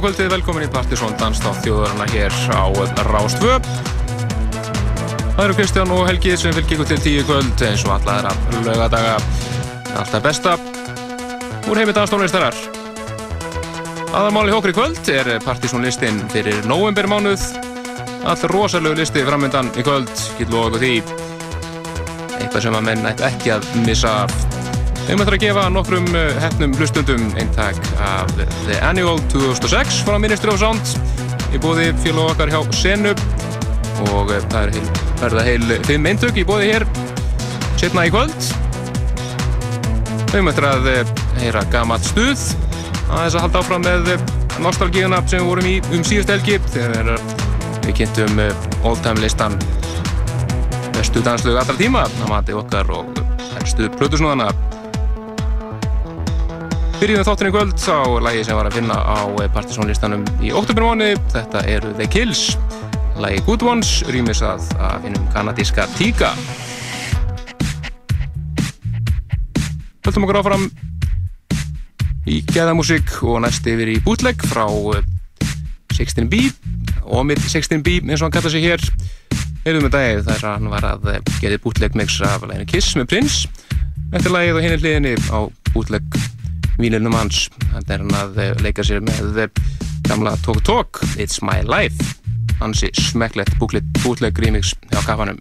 góða kvöldið, velkomin í Partisón Danstátt þjóðarana hér á Rástvö. Það eru Kristján og Helgi sem fylgir ykkur til tíu kvöld eins og alla þeirra lögadaga. Alltaf besta úr heimi danstónlistarar. Aðamáli hókri kvöld er Partisón listin fyrir novembermánuð. All rosalegu listi framöndan í kvöld, getur loða ykkur því. Eitthvað sem að menn ætti ekki að missa af. Við möttum að gefa nokkrum eh, hefnum hlustundum eintak af The Annual 2006 frá Ministry of Sound í bóði félag okkar hjá Senu og eh, það er verða heil fimm eintök í bóði hér setna í kvöld. Við möttum að eh, heyra gammalt stuð að þess að halda áfram með nostalgíuna sem við vorum í um síðust helgi þegar við kynntum Old Time listan bestu danslögu allra tíma að mati okkar og helstu plötusnúðana Byrjum þátturinn í kvöld á lægi sem var að finna á partysónlistanum í oktobermáni. Þetta eru The Kills, lægi Good Ones, rýmis að, að finnum kanadíska Tíka. Haldum okkur áfram í geðamúsík og næst yfir í bootleg frá 16B, Omid 16B eins og hann kalla sig hér. Erum við dagið þar að hann var að geði bootleg mix af læginu Kiss með Prince. Er lægið á henni hliðinni á bootleg vínunum hans. Hann er hann að eh, leika sér með eh, gamla Tók Tók It's My Life. Hansi smekklegt bútleg remix hjá kafanum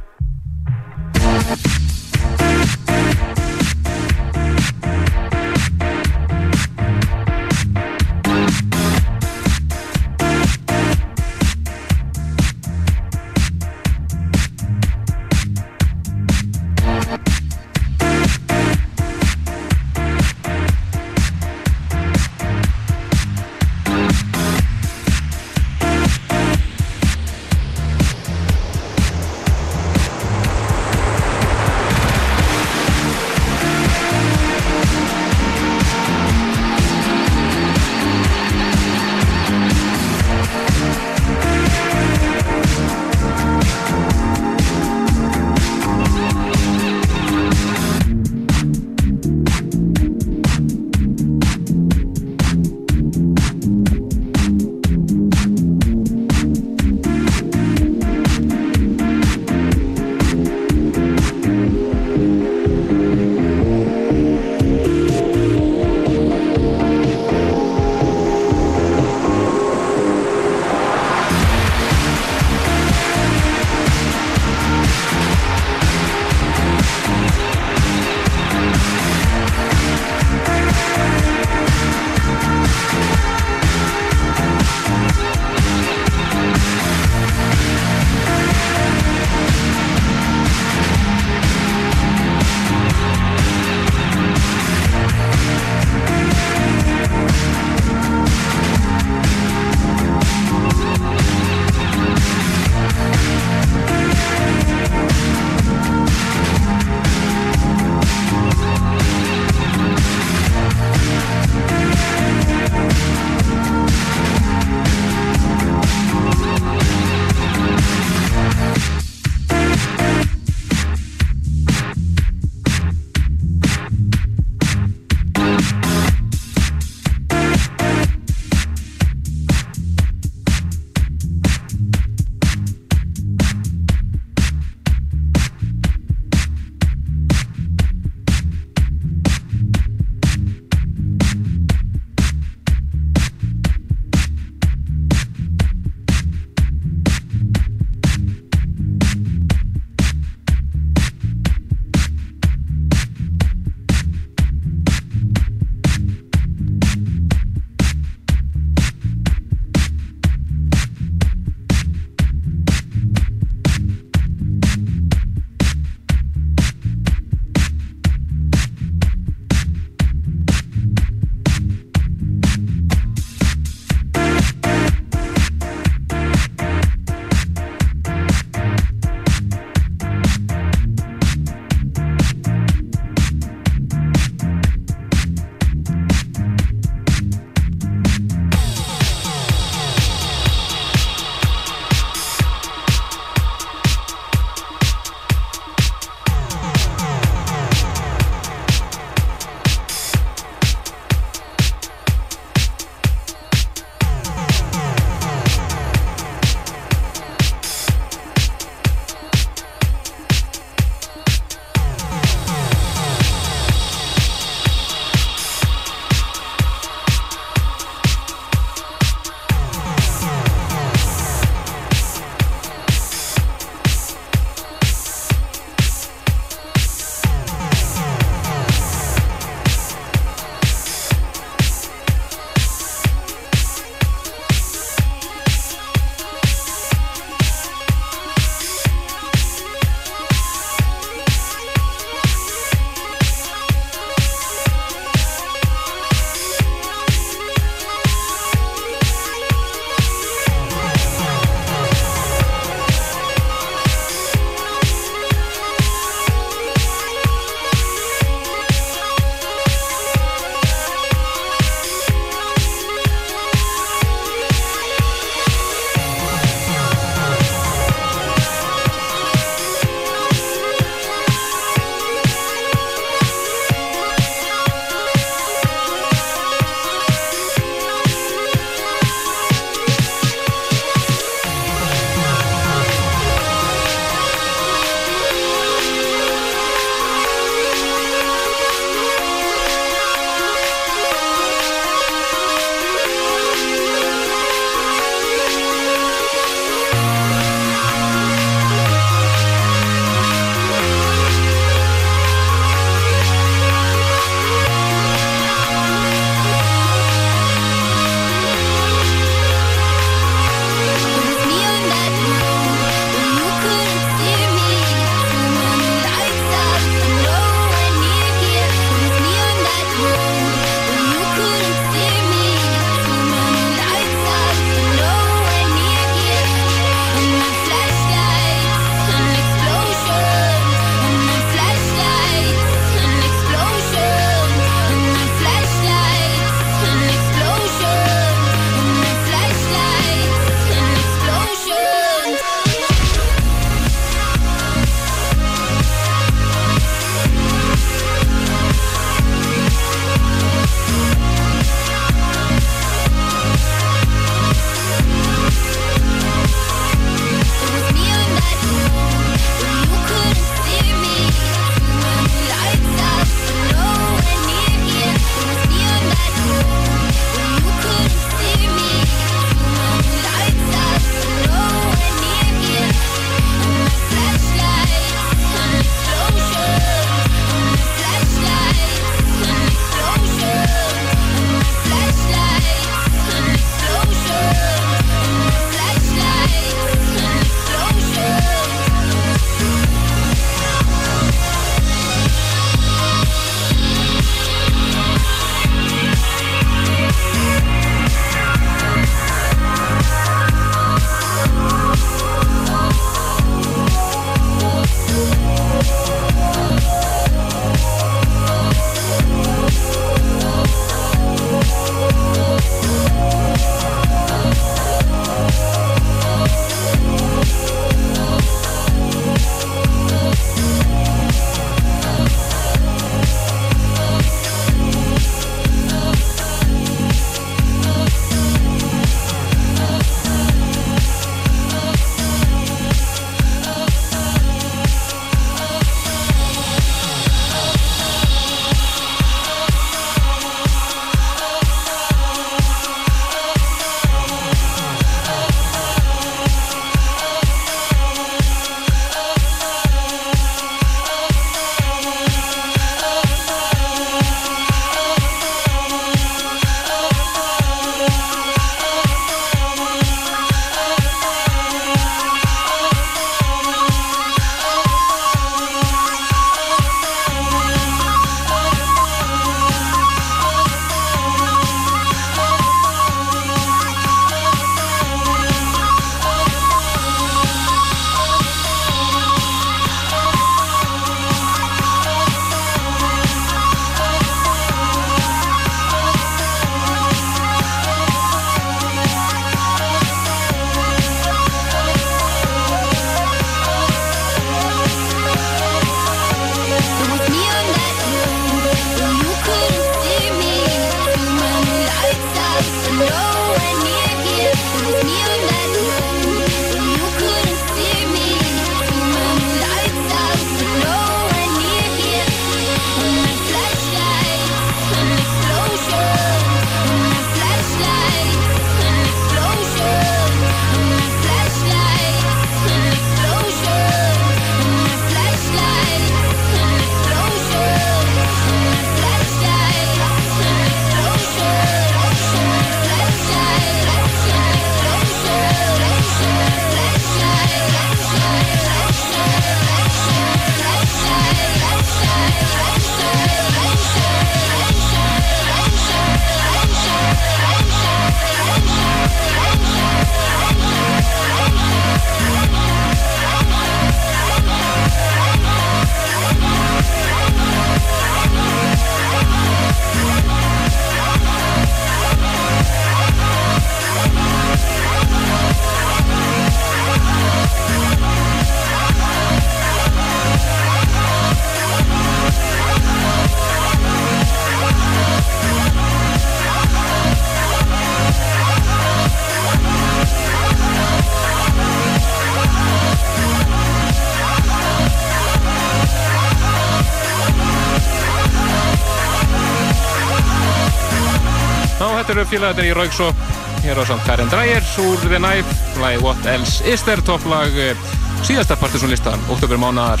eru félagatinn í Rauksók hér á samt Karin Dreyer úr The Knife, lagi What Else Is There topplag eh, síðasta partysónlistan, oktober mánadar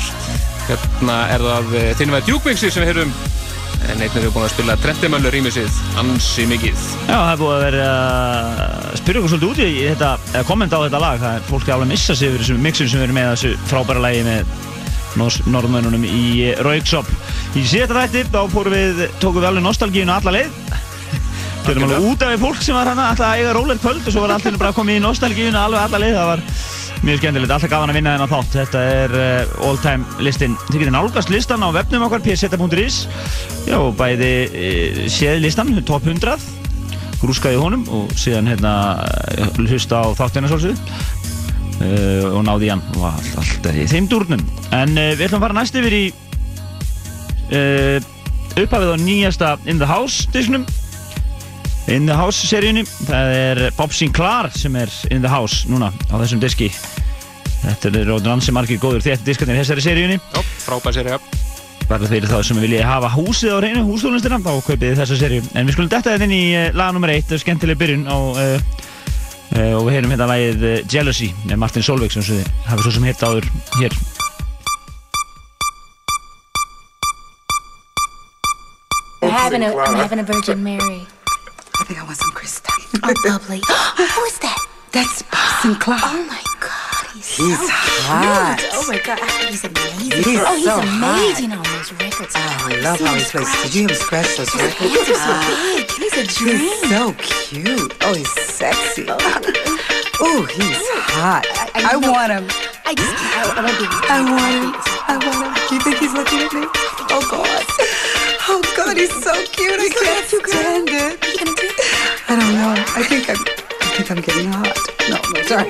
hérna er það eh, þinnveð djúkmixi sem við höfum en einnig við erum búin að spila Trentimöllur rýmisið ansi mikið. Já, það er búin að vera að spyrja okkur svolítið út í þetta, eða kommenta á þetta lag. Það er fólki alveg að missa sig yfir þessum mixum sem við erum með þessu frábæra lagi með norðmönunum í Rauksóp í síðasta þætti, þá fórum við tókum við alveg nostalgínu alla leið Við erum alveg út af því fólk sem var hann alltaf að eiga rólegt kvöld og svo var alltaf bara komið í nostalgíuna alveg alla leið. Það var mjög skemmtilegt, alltaf gafan að vinna þennan þátt. Þetta er uh, all time listin. Þið getur nálgast listan á webnum okkar, pseta.is. Já, bæði uh, séð listan, top 100, grúskaði honum og síðan hérna eh, hlusta á þáttina svolsögðu. Uh, og náði hann og allt, allt er í þeim dúrnum. En við ætlum að fara næst yfir í upphafið á nýjasta In The House disnum In the House seríunni. Það er Bob Sinclair sem er In the House núna á þessum diski. Þetta er rótur ansi margir góður þétt diskarnir í þessari seríunni. Já, frábær seríu verður þeir þá sem vilja hafa húsið á reynu hústónlistina, þá kaupið þessa seríu. En við skulum detta þetta inn í uh, laga nr. 1 skemmtileg byrjun á, uh, uh, og við heyrum hérna lagið Jealousy með Martin Solveig sem við hafum svo sem hitt áður hér. I'm having a, I'm having a Virgin Mary I think I want some Krista. Oh, lovely. Who is that? That's Bob Sinclair. Oh my God, he's, He's so hot. cute. Oh my God, he's amazing. He's oh, he's so amazing on those records. Oh, I love how he plays. Did you hear him scratch those His records? hands are so big. He's a dream. He's so cute. Oh, he's sexy. Oh, he's hot. I- I, I want him. I just, I, I want be. I want him. I want him. Do you think he's looking at me? Oh, God. Oh, God, he's so cute. I can't stand it. What are you gonna do? I don't know. I think I'm, I think I'm getting hot. No, no, sorry.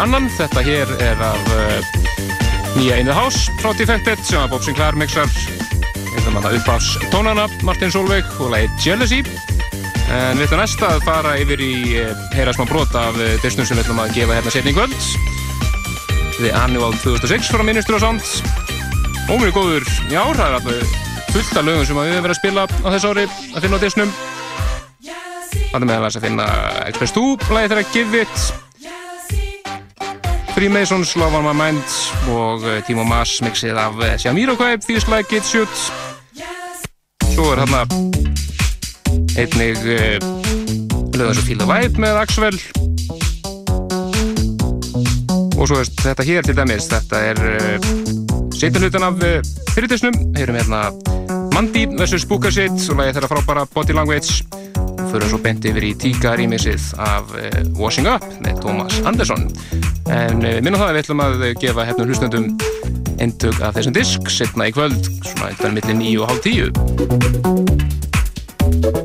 annan. Þetta hér er af nýja In The House frá Defected sem að Bob Sinclair mixar eitthvað manna uppáfs tónana Martin Solveig og lagi Jealousy. En við ætlum næsta að fara yfir í uh, heyra smá brot af uh, disnum sem við ætlum að gefa hérna setni í kvöld. The Annual 2006 frá Ministry of Sound. Mjög góður í ár, það er alltaf fullt af lögum sem við hefum verið að spila á þessu ári að finna á disnum. Þannig meðal þess að finna Express 2, lagið þeirra Give It, Freemasons, Love on My Mind og eh, Timo Maas mixið af eh, Jamiroquai, Feels Like It Should. Svo er hérna einnig uh, lögum svo Feel the Vibe með Axwell. Og svo er þetta hér til dæmis, þetta er setjum hlutan af fyrirtisnum. Heyrum hérna Mandy vs. Booker Sit og lagið þeirra frábæra Body Language fyrir svo beint yfir í Tíka rýmisið af Washing Up með Thomas Anderson en uh, minna það að við ætlum að gefa hefnum hlustendum eintök af þessum disk setna í kvöld, svona eitthvað millir 9 og hálf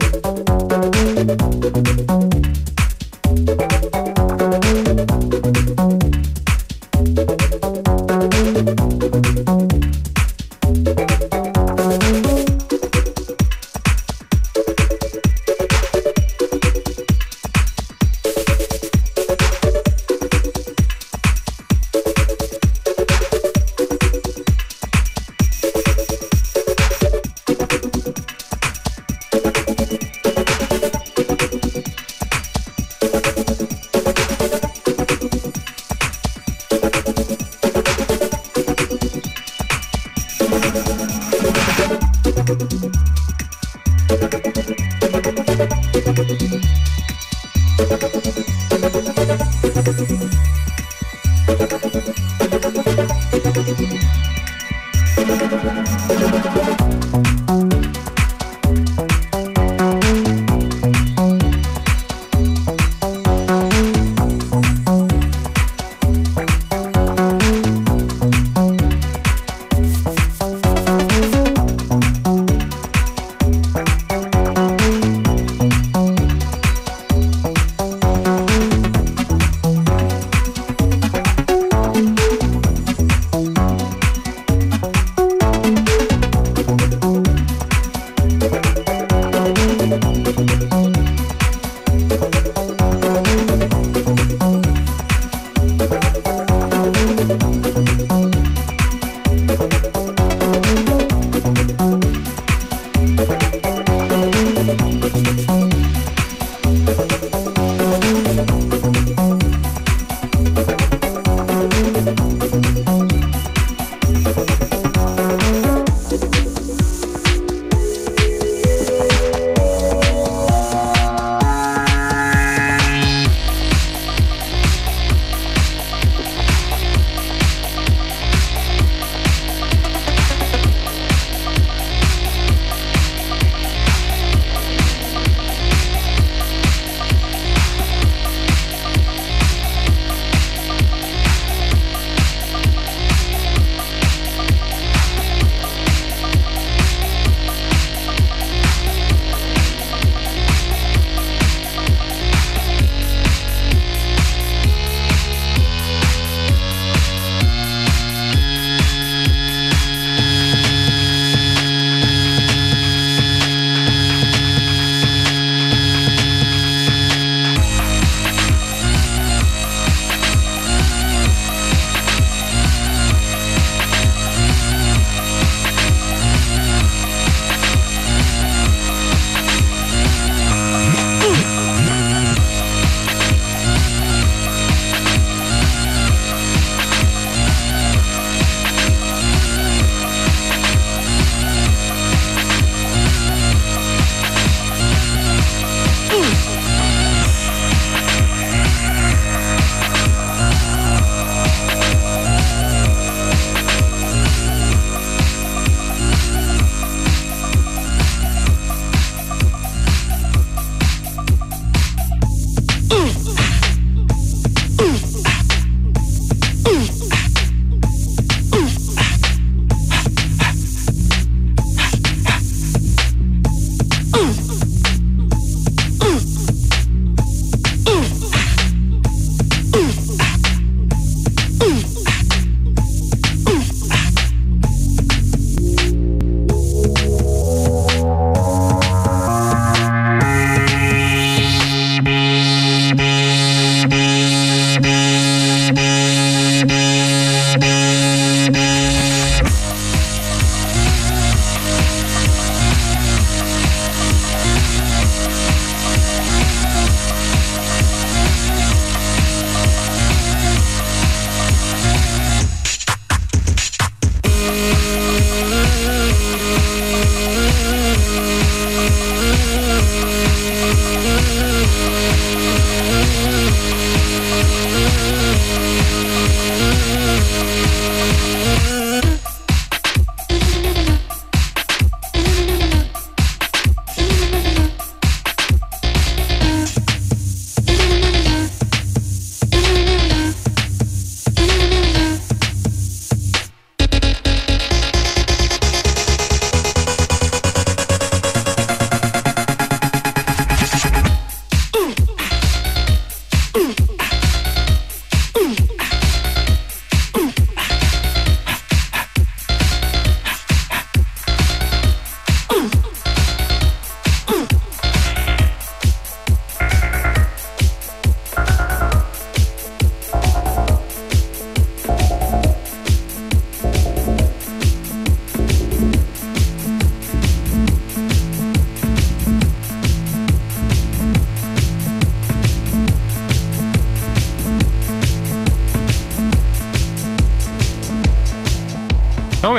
10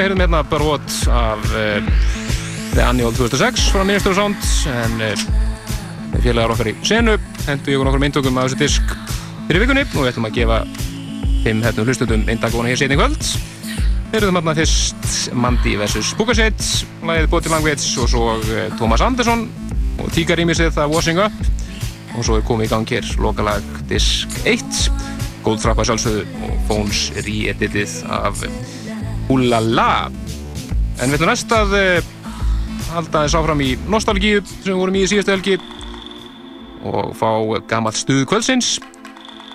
heyrðum hérna Barvot af uh, The Annual 2006 frá Minister of Sound en uh, félagar okkar í senu hendur ég okkur myndtökum af þessu disk fyrir vikunni og við ætlum að gefa þeim hérna hlustundum eindagóna hér setni kvöld heyrðum hérna fyrst Mandy vs. Bukaseit lagið Body Language og svo uh, Thomas Anderson og tíkarýmisið af Washing Up og svo er komið í gang hér lokalag disk 1 Goldfrappa sjálfsögðu og Phones re-editið af Úlala en við ætlum næst að uh, halda þess áfram í nostalgíu sem við vorum í síðastu helgi og fá gammalt stuð kvöldsins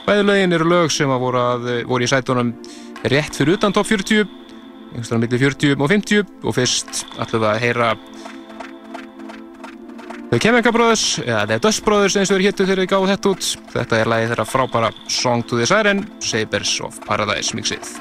bæði lögin eru lög sem að voru, að, voru í sætunum rétt fyrir utan top 40 einhverstað millir 40 og 50 og fyrst ætlum við að heyra The Chemical Brothers, eða The Dust Brothers eins og þeir hittu þegar þeir gáðu þetta út. Þetta er lagið þeirra frábæra Song to the Siren, Sabers of Paradise mixið.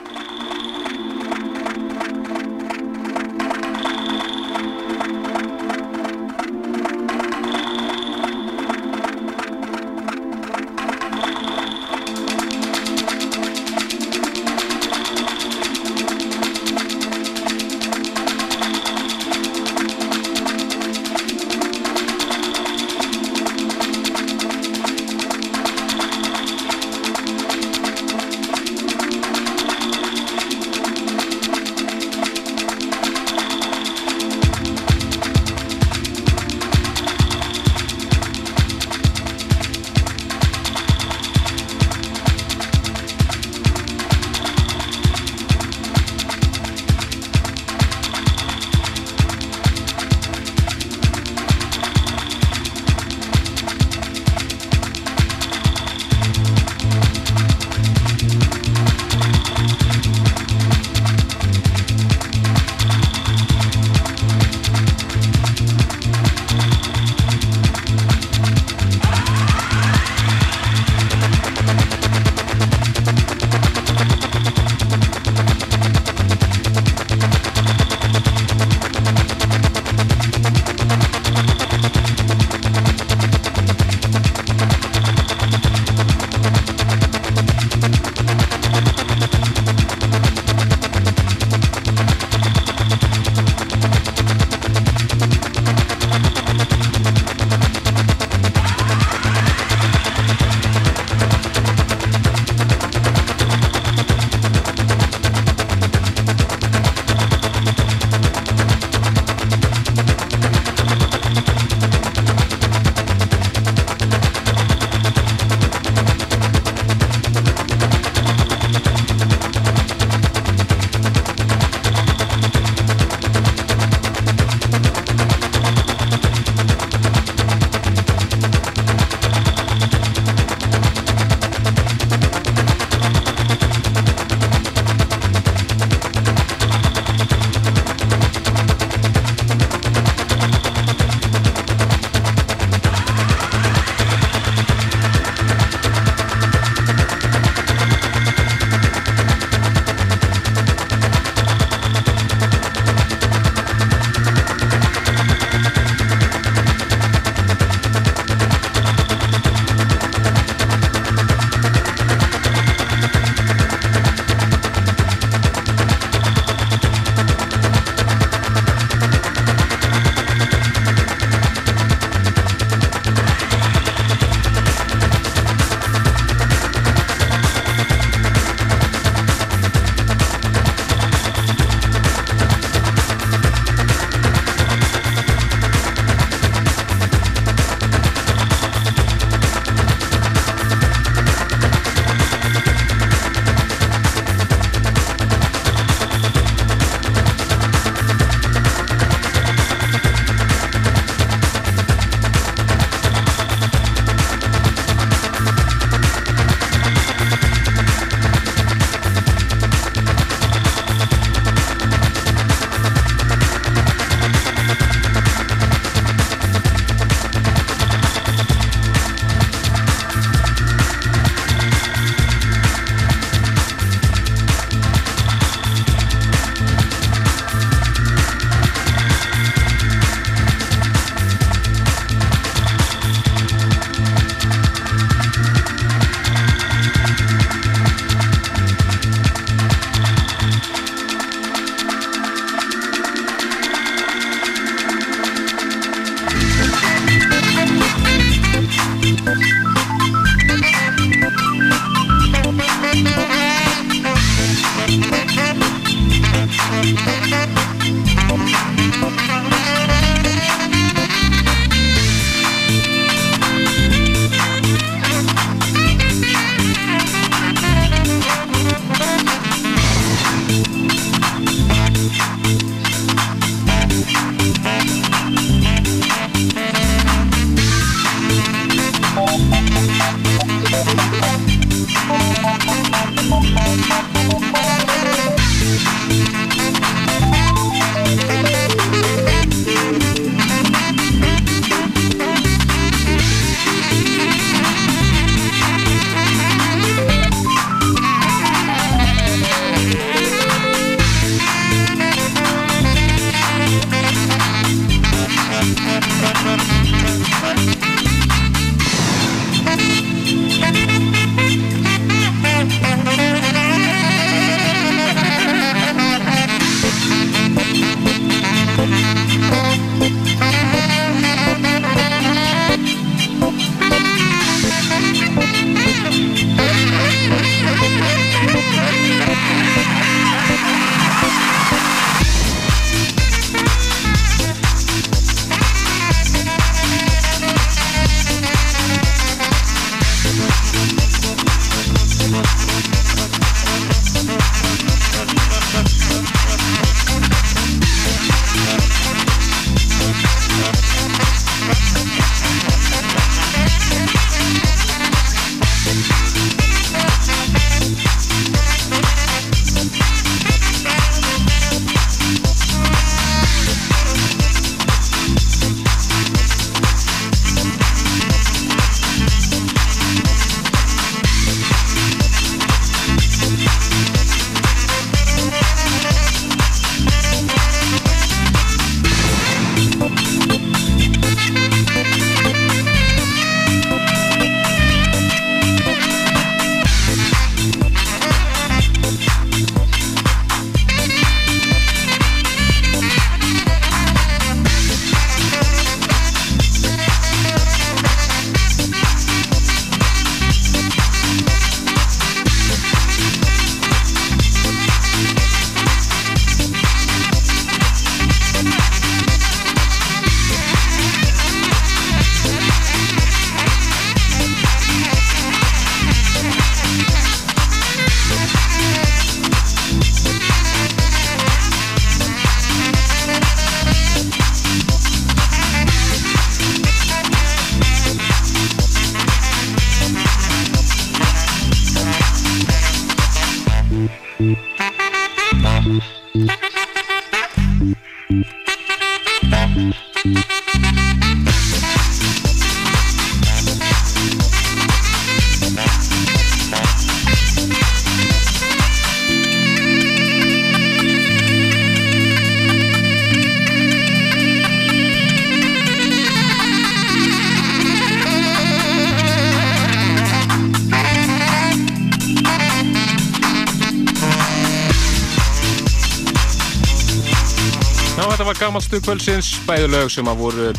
Gamalstu kvöldsins, bæði lög sem að voru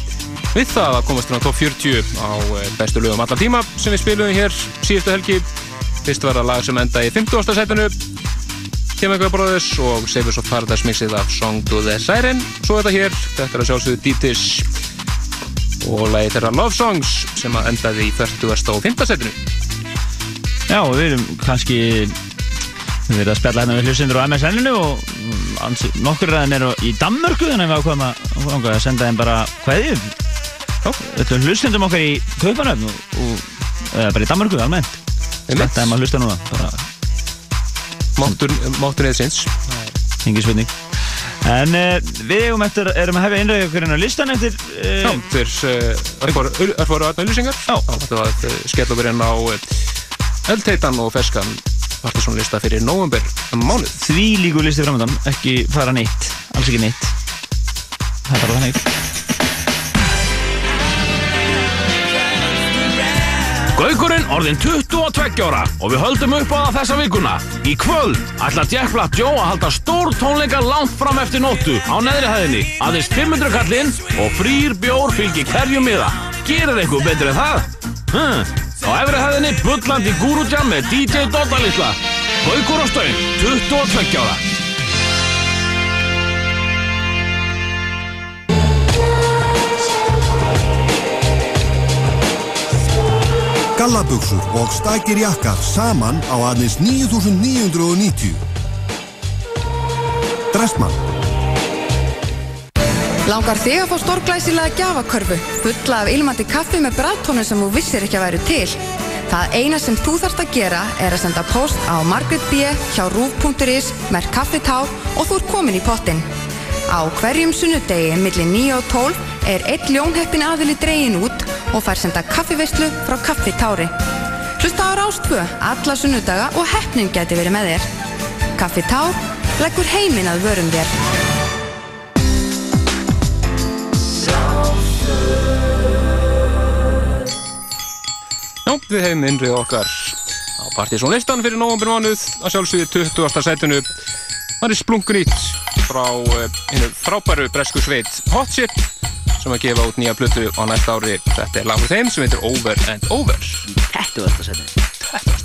við það að komast inn á top 40 á eh, bestu lögum allar tíma sem við spilum hér síðustu helgi. Fyrst var það lag sem enda í 50. setinu, Chemical Brothers og Savers of Paradise mixið af Song to the Siren. Svo þetta hér, þetta er að sjálfsögðu Dítis og lagi þeirra Love Songs sem að endaði í 40. og 5. setinu. Já, við erum kannski við erum að spjalla hérna við hlustendur á MSN-inu og mm, nokkur ræðin eru í Danmörku þannig að við ákveðum að, að senda þeim bara hvaðið Þetta er hlustendum okkar í Kaupanöfn og, og eða bara í Danmörku almennt Þetta er maður að hlusta núna bara Máttur, máttur eða sinns. engi spurning En uh, við eigum eftir, erum að hefja innræðið okkur inn á listan eftir Já, uh, þeir örfóru aðna. Já. Þetta var að skella okkur inn á eh, eldteitan og feskan partysónlista fyrir november mánuð. því líku listi framöndan ekki fara neitt, alls ekki neitt Það er bara þannig Gaukurinn orðin 22 ára og við höldum upp á það þessa vikuna. Í kvöld ætlar Jack Black Joe að halda stór tónleika langt fram eftir nóttu á neðri hæðinni. Aðeins 500 kallinn og frýr bjór fylgir hverjum miða. Gerir eitthvað betur en það? Hm. Á efri hæðinni bullandi Guru Jam með DJ Dota litla. Gaukur og stöng, 22 ára. Gallabuxur og stakir jakkar saman á aðeins 9.990. Dressmann. Langar þig að fá stórglæsilega gjafakörfu, fulla af ilmandi kaffi með bræðtónu sem þú vissir ekki að væru til? Það eina sem þú þarfst að gera er að senda post á Margaret B. hjá rúf.is með kaffitár og þú ert komin í pottin. Á hverjum sunnudegi millir 9 og 12 er eitt ljónheppin aðili dregin út og fær senda kaffiveislu frá kaffitári. Hlusta á Rástfö alla sunnudaga og heppnin geti verið með þér. Kaffitár leggur heiminn að vörum þér. Við hefum innrið okkar á partysónlistan fyrir november mánuð að sjálfsögðu 20. setinu. Það er splunkunýtt frá eh, hinnu frábæru bresku sveit Hot Chip sem að gefa út nýja plötu á næsta ári. Þetta er lagur þeim sem heitir Over and Over. Þetta var þetta setni Started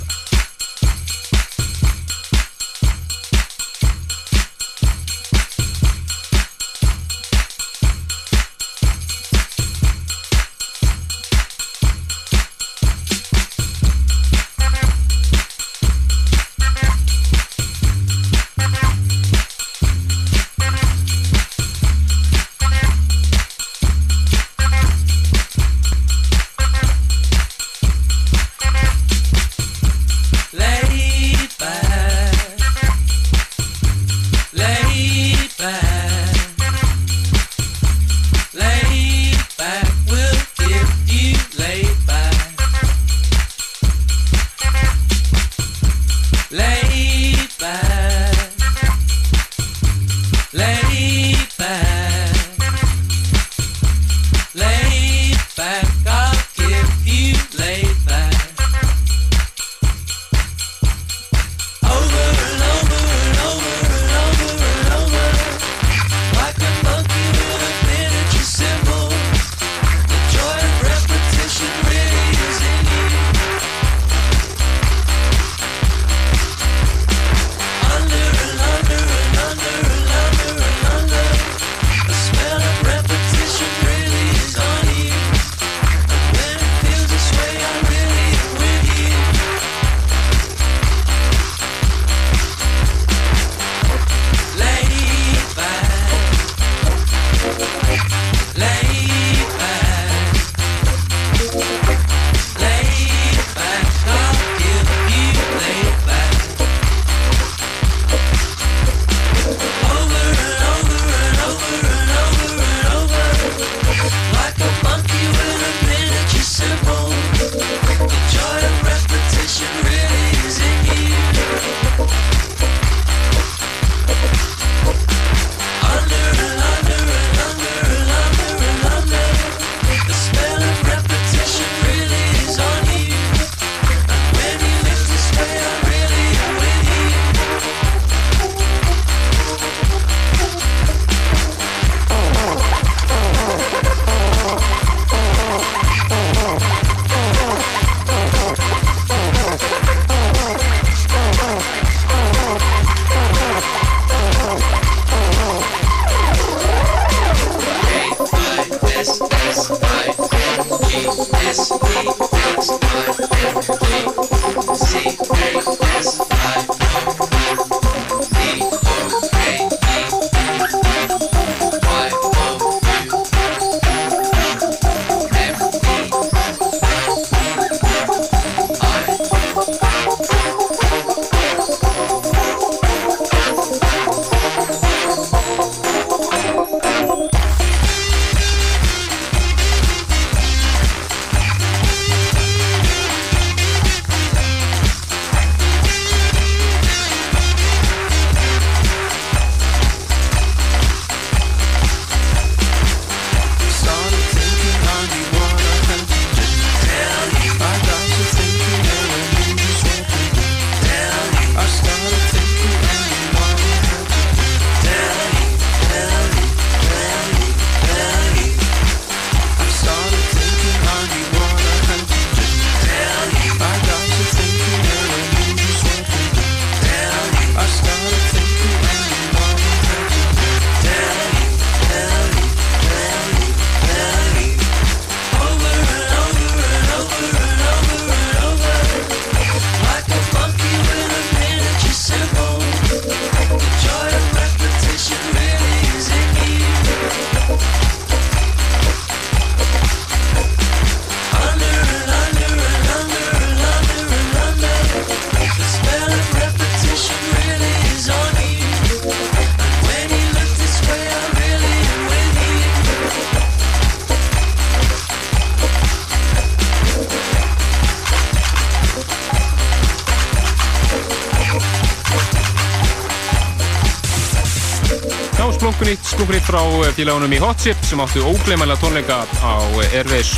frá eh, félagunum í Hot Chip sem áttu ógleymanlega tónleika á eh, Airways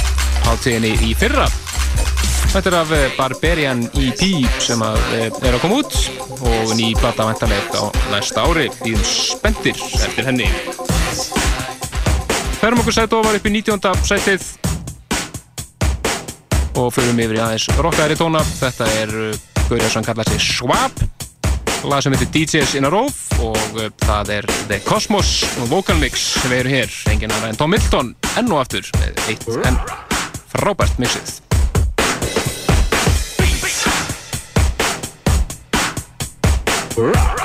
átíðinni í fyrra. Þetta er af eh, Barbarian EP sem að, er að koma út og ný plata vantarlegt á næsta ári. Íðum spendir eftir henni. Ferum okkur sætt ofar upp í 19. sætið og förum yfir í aðeins rockaðri tóna. Þetta er Gaurið sem kallar sig Swap lag sem heitir DJs in a Row og uh, það er The Cosmos Vocal Mix sem erum hér. Engin annar en Tom Milton enn og aftur með eitt enn frábært mixið. Got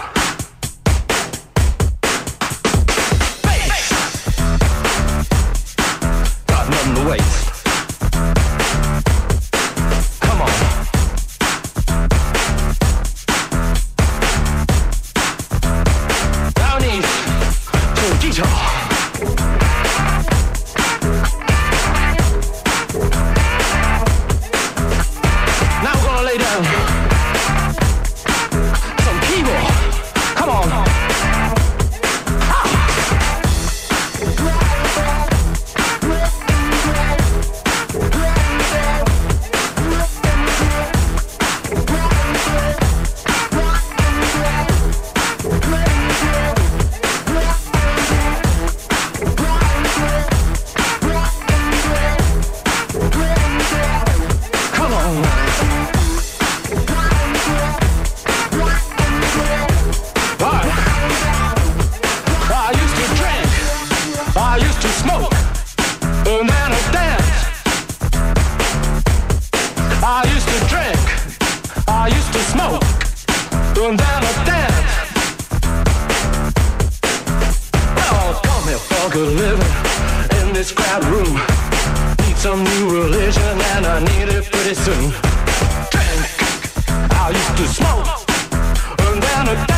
to smoke. And then I dance. Oh, come here for good living in this crowd room. Need some new religion and I need it pretty soon. Drink. I used to smoke. And then. I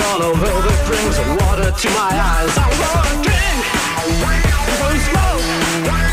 John, although it brings water to my eyes. I want to drink, I want to smoke.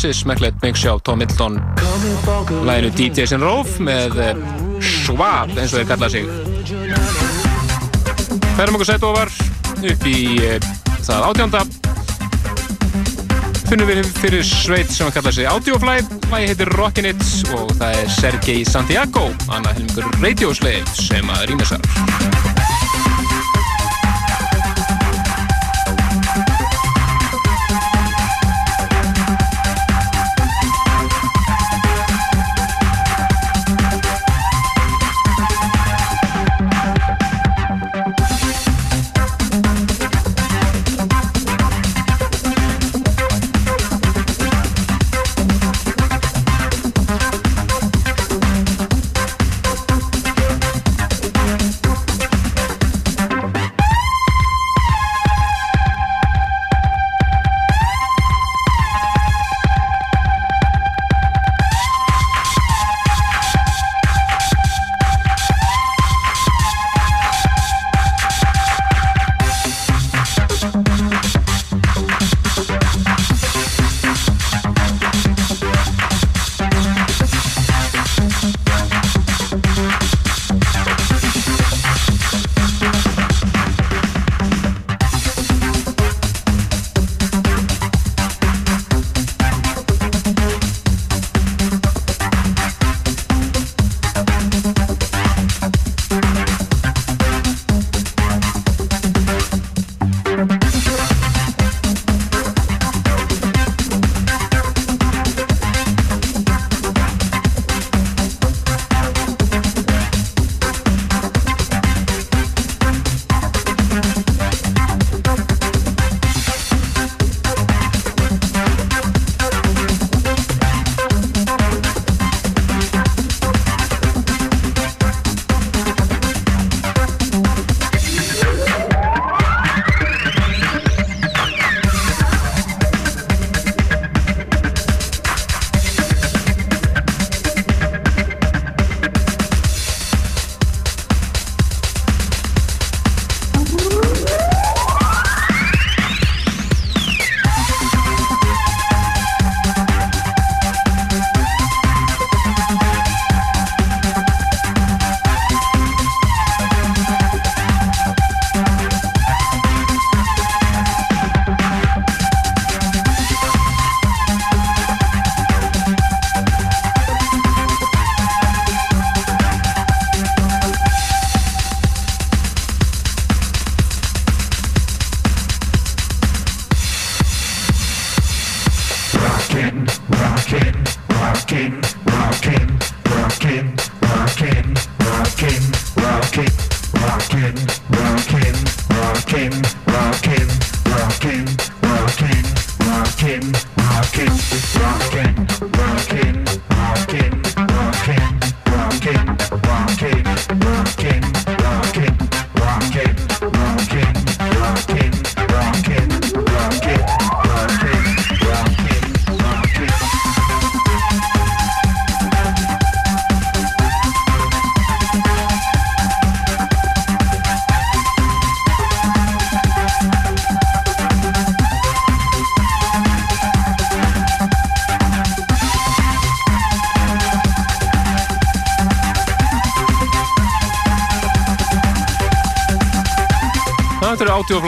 Ansið smekklegt mix hjá Tom Middleton. Læginu DJ's in Rove með eh, Schwab eins og þeir kalla sig. Færum okkur sætt ofar upp í eh, það átjánda. Finnum við fyrir sveit sem kalla sig Audiofly. Lægi heitir Rockin' It og það er Sergei Santiago annað helmingur Radioslave sem að rýma sér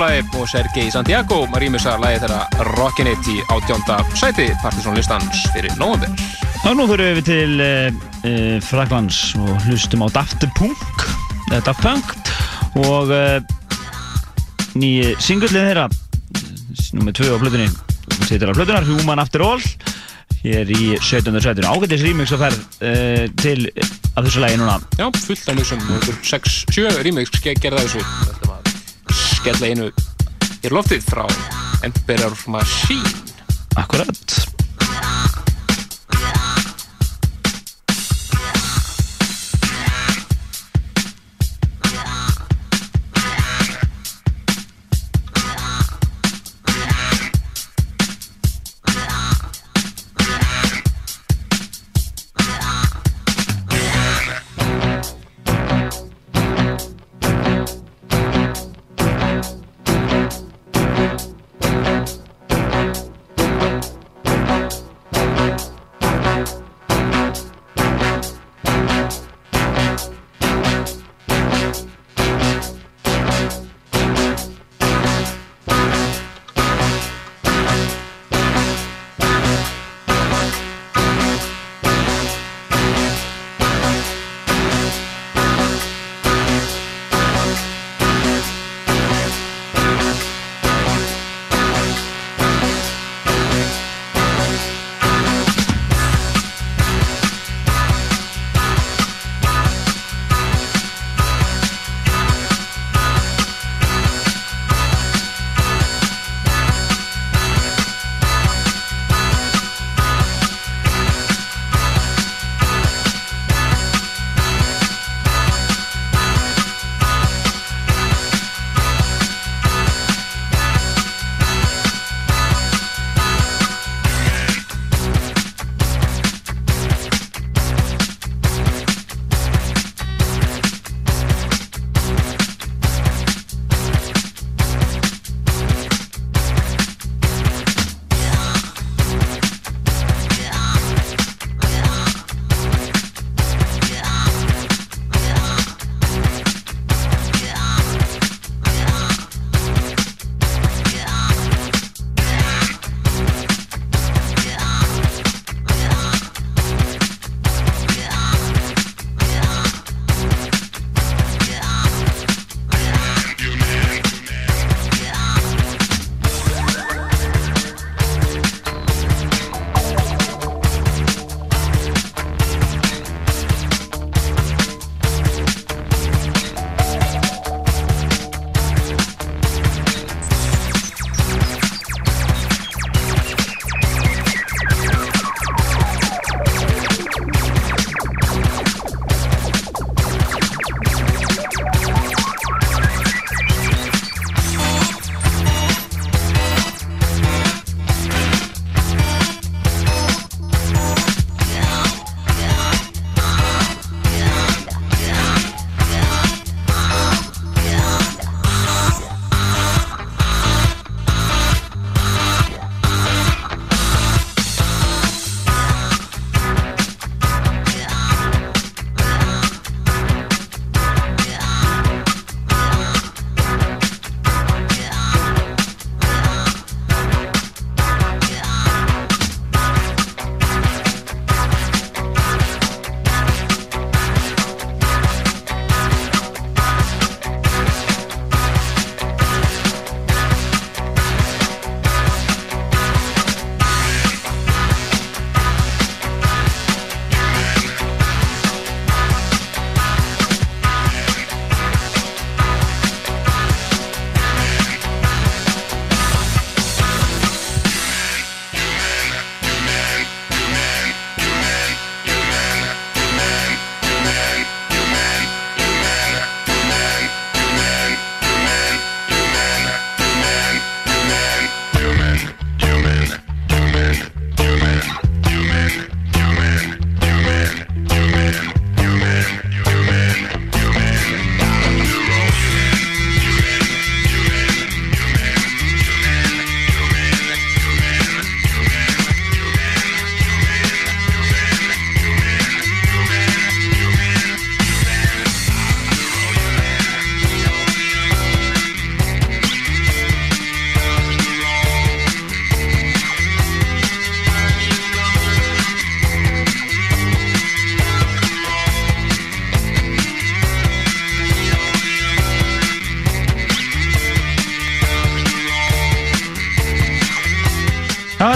Audiofly og Sergei Santiago rýmisa lægi þeirra Rockin' It í átjónda sæti Partiðsónlistans fyrir nógumver. Og nú fyrir við til uh, uh, Fraklands og hlustum á Daft Punk, uh, Daft Punk og nýji singullið þeirra, nummið 2 á flutunni, sýtir á flutunar, Human After All, hér í 17. sætinu. Ágættis remix að ferð til af þessu lægi núna. Já, fullt af sem 6-7 remix gerða þessu skella einu í loftið frá Emperor Machine. Akkurat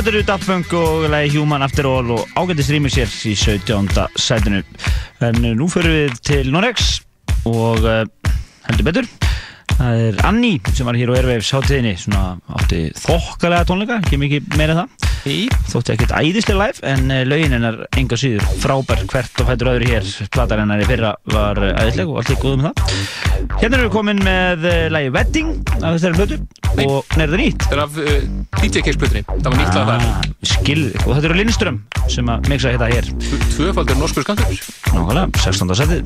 þetta eru Daft Punk og lagi Human After All og ágættist rýmur sér í 17. sætinu. En uh, nú förum við til Norex og uh, heldur betur. Það er Anni sem var hér á Airwaves hátíðinni, svona átti þokkalega tónleika, ekki mikið meira það. Í. Þótti ekkert æðislega live, en uh, lögin hennar enga síður frábær hvert og fættur öðru hér. Platar hennar í fyrra var uh, æðisleg og allt í góðum með það. Hérna erum við komin með uh, lagi Wedding af þessari blötu og það nýtt. Það er DJ Case-plötunni. Það var nýtt lag þar. Ah, skilði, og þetta eru Lindström sem að mixa þetta hér. Tvöfaldur norskur skantur. Nákvæmlega, 16. setið.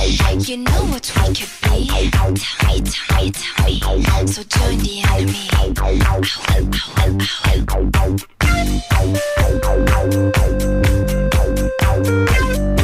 You know what we could be. Tell me, tell me, tell me. So join the enemy. I will, I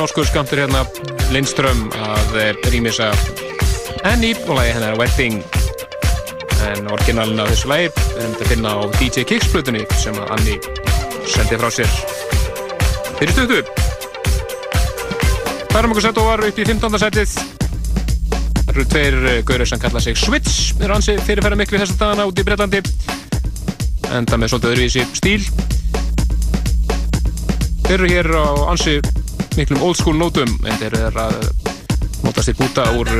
norskur skamtur hérna Lindström að rýmisa Annie og lagi hennar Wedding en orginalina þessu lagi við erum þetta að finna á DJ Kicks blutunni sem að Annie sendi frá sér. Fyrir stöðu Færum okkur sett og var upp í 15. setið. Það eru tveir gaurir sem kalla sig Switch. Þeir eru ansi fyrirferða miklu þessum dagana út í Breitlandi enda með svolítið öðruvísi stíl. Þeir eru hér á ansi miklum old school nótum en þeir eru að notast í búta úr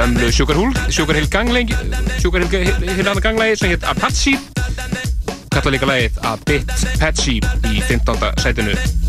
ömlu Sugar Hill Sugar Hill ganglægi Sugar Hill ganglægi sem heit Apache kalla líka lægið A Bit Patchy í 15. sætinu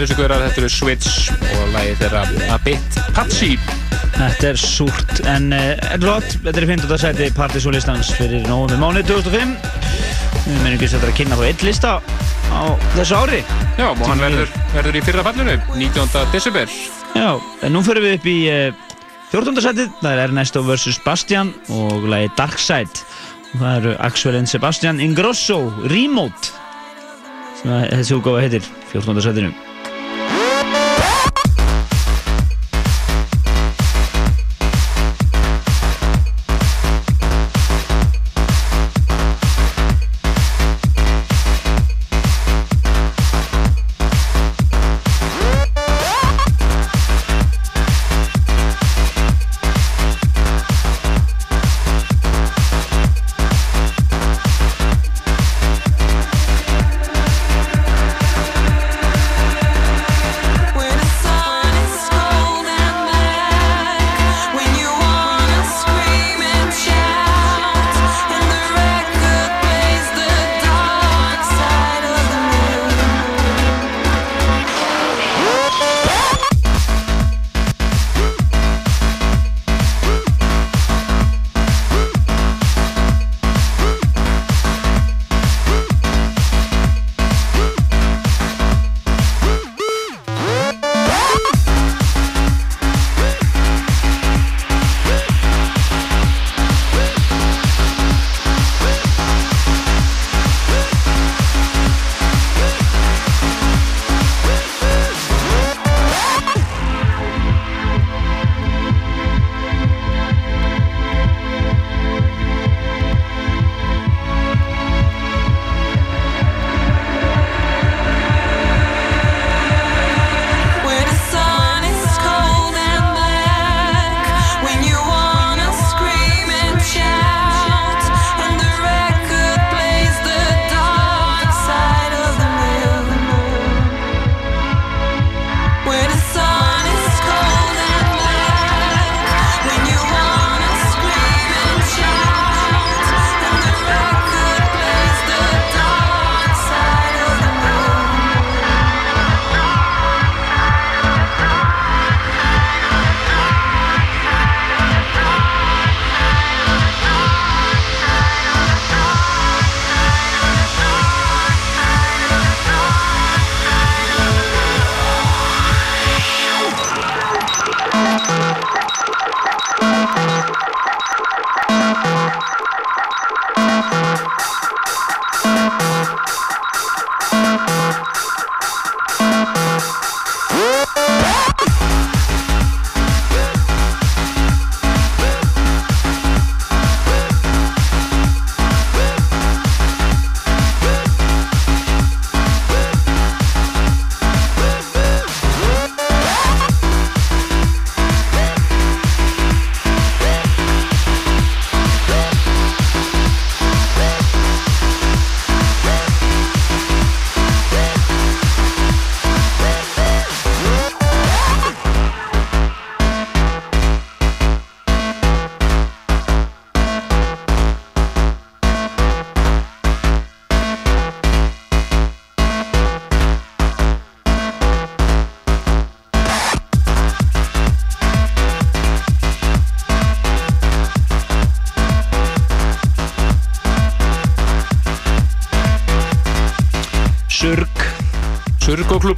skemmtilega þessu guðrar, þetta eru Switch og lægi þeirra A Bit Patchy Þetta er súrt, en uh, þetta er flott. Þetta er í 15. seti partysólistans fyrir nógum í mánu 2005. Við meðum ekki að þetta er að kynna þá einn lista á þessu ári. Já, og hann verður, verður í fyrra fallinu, 19. desember. Já, en nú fyrir við upp í uh, 14. setið. Það er Ernesto vs. Bastian og lagi Darkside. Og það eru Axel and Sebastian Ingrosso, Remote, sem að þessi útgáfa heitir, 14. setinu.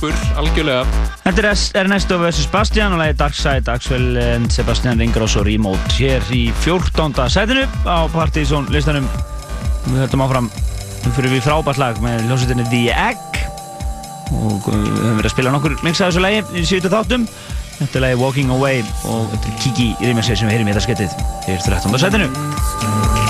Og klubur, algjörlega. Þetta er Ernesto vs. Bastian og lagi Darkside, Axel Sebastian Ingrosso Remote hér í 14. sætinu á Partizón listanum. Við höldum áfram, nú fyrir við frábært lag með hljómsveitinni The Egg og uh, við höfum verið að spila nokkur mix af þessu lagi í síðustu þáttum. Þetta er lagi Walking Away og þetta er Kiki í rýmessið sem við heyrim í þetta skettið hér 13. sætinu.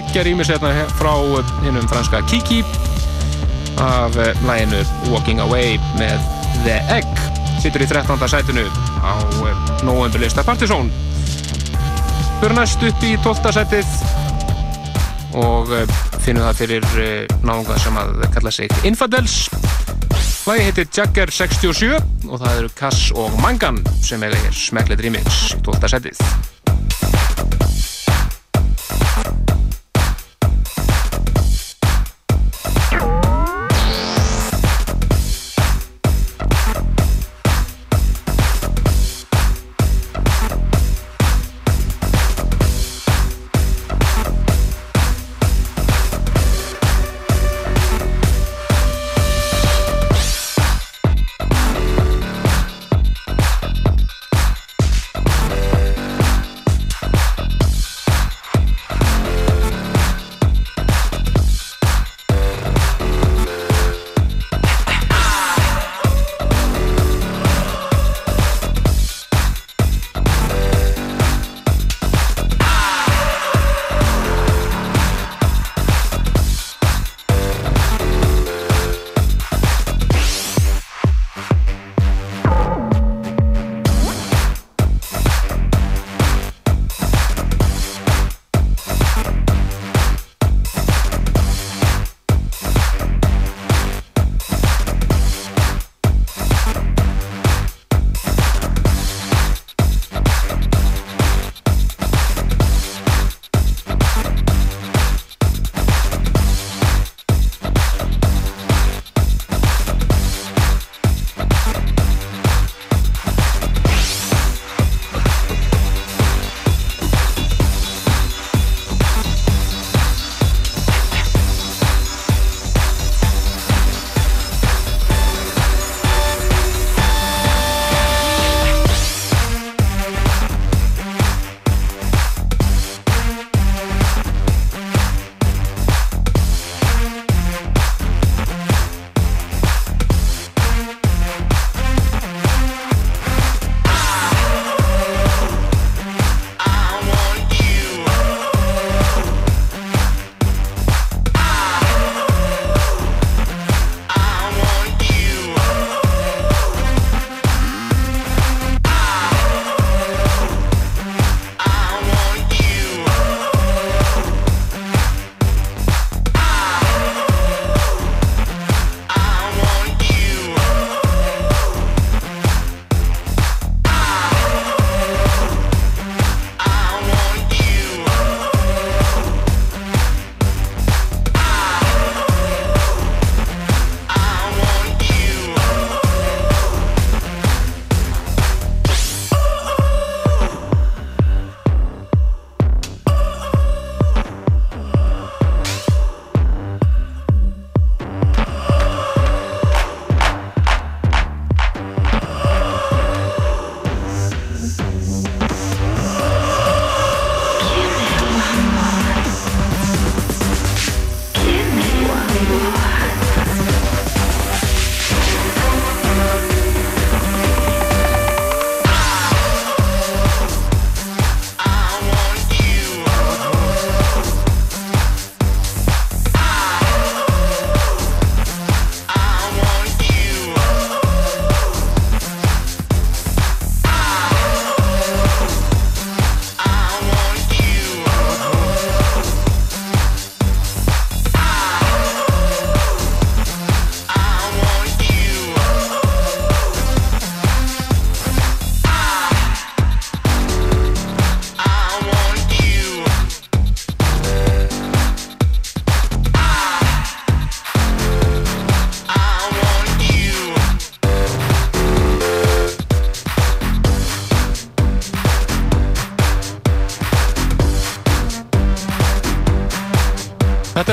Geggja rýmis hérna frá hinnum franska Kiki af eh, laginu Walking Away með The Egg situr í 13. sætinu á novemberlista Partizón fyrir næst upp í 12. sætið og eh, finnum það fyrir eh, náunga sem að kalla sig Infidels Lagi heitir Jagger 67 og það eru Kass og Mangan sem eiga hér smekklið remix í 12. setið.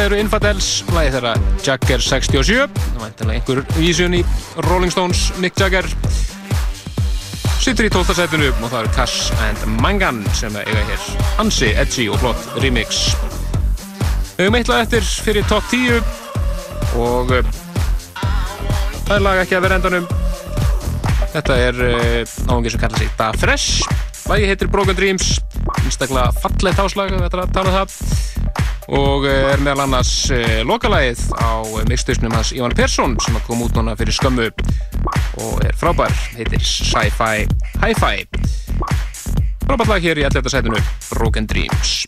Eru Infidels, lagi þeirra Jagger 67 Það væntanlega einhver vísun í Rolling Stones Mick Jagger. Sittur í 12. setinu og það eru Cass and Mangan sem eiga hér ansi, edgy og flott remix. Við höfum eitthvað eftir fyrir top 10 og uh, það er lag ekki að vera endanum. Þetta er náðungi sem kallar sig Da Fresh. Lagi heitir Broken Dreams. Einstaklega fallegt áslag, þetta er að tala um það og eh, er meðal annars uh, lokalagið á mixtausnum hans Ivan Persson sem kom út núna fyrir skömmu og er frábær, heitir Sci-Fi Hi-Fi frábært lag hér í 11. sætinu Broken Dreams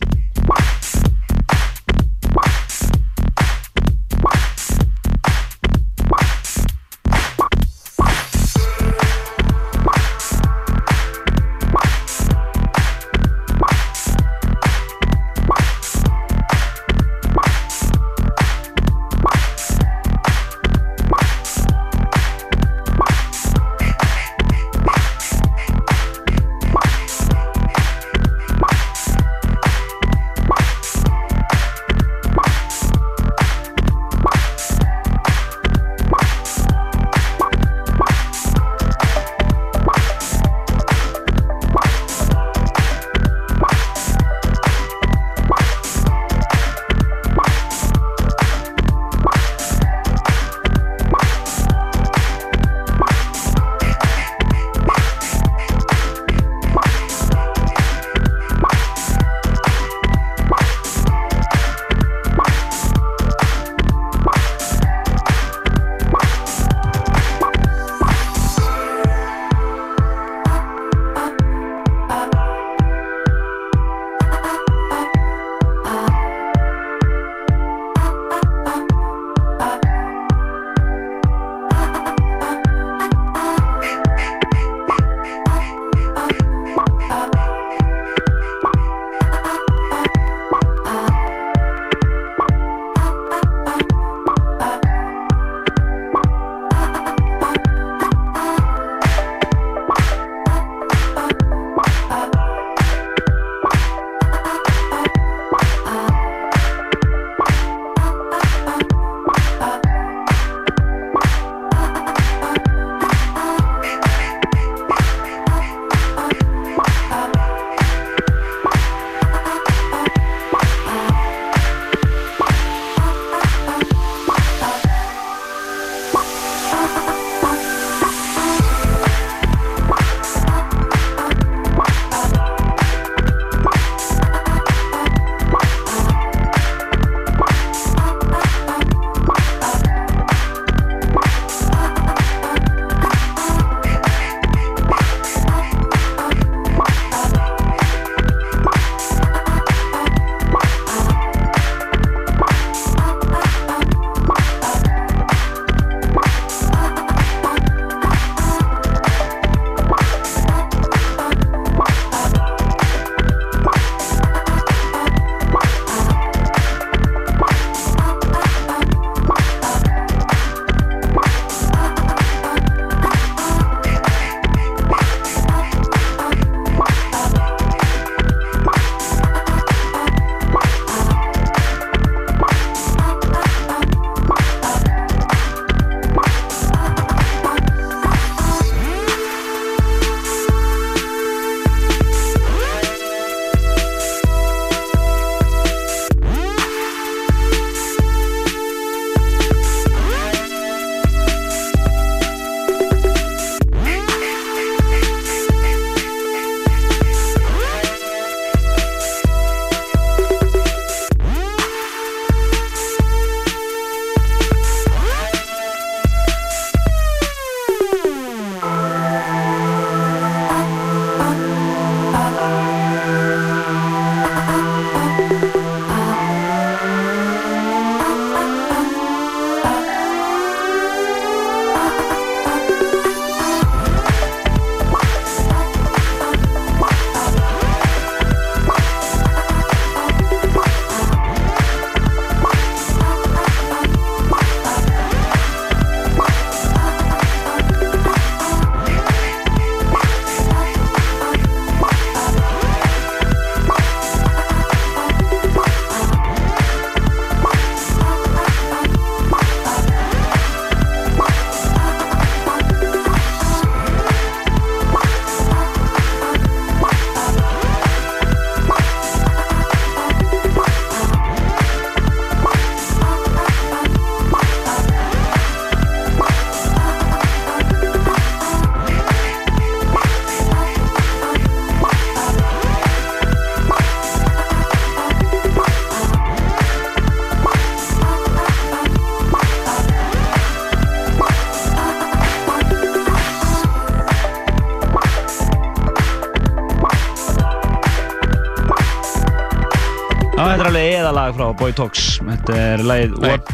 eðalag frá Boy Talks. Þetta er lagið. What...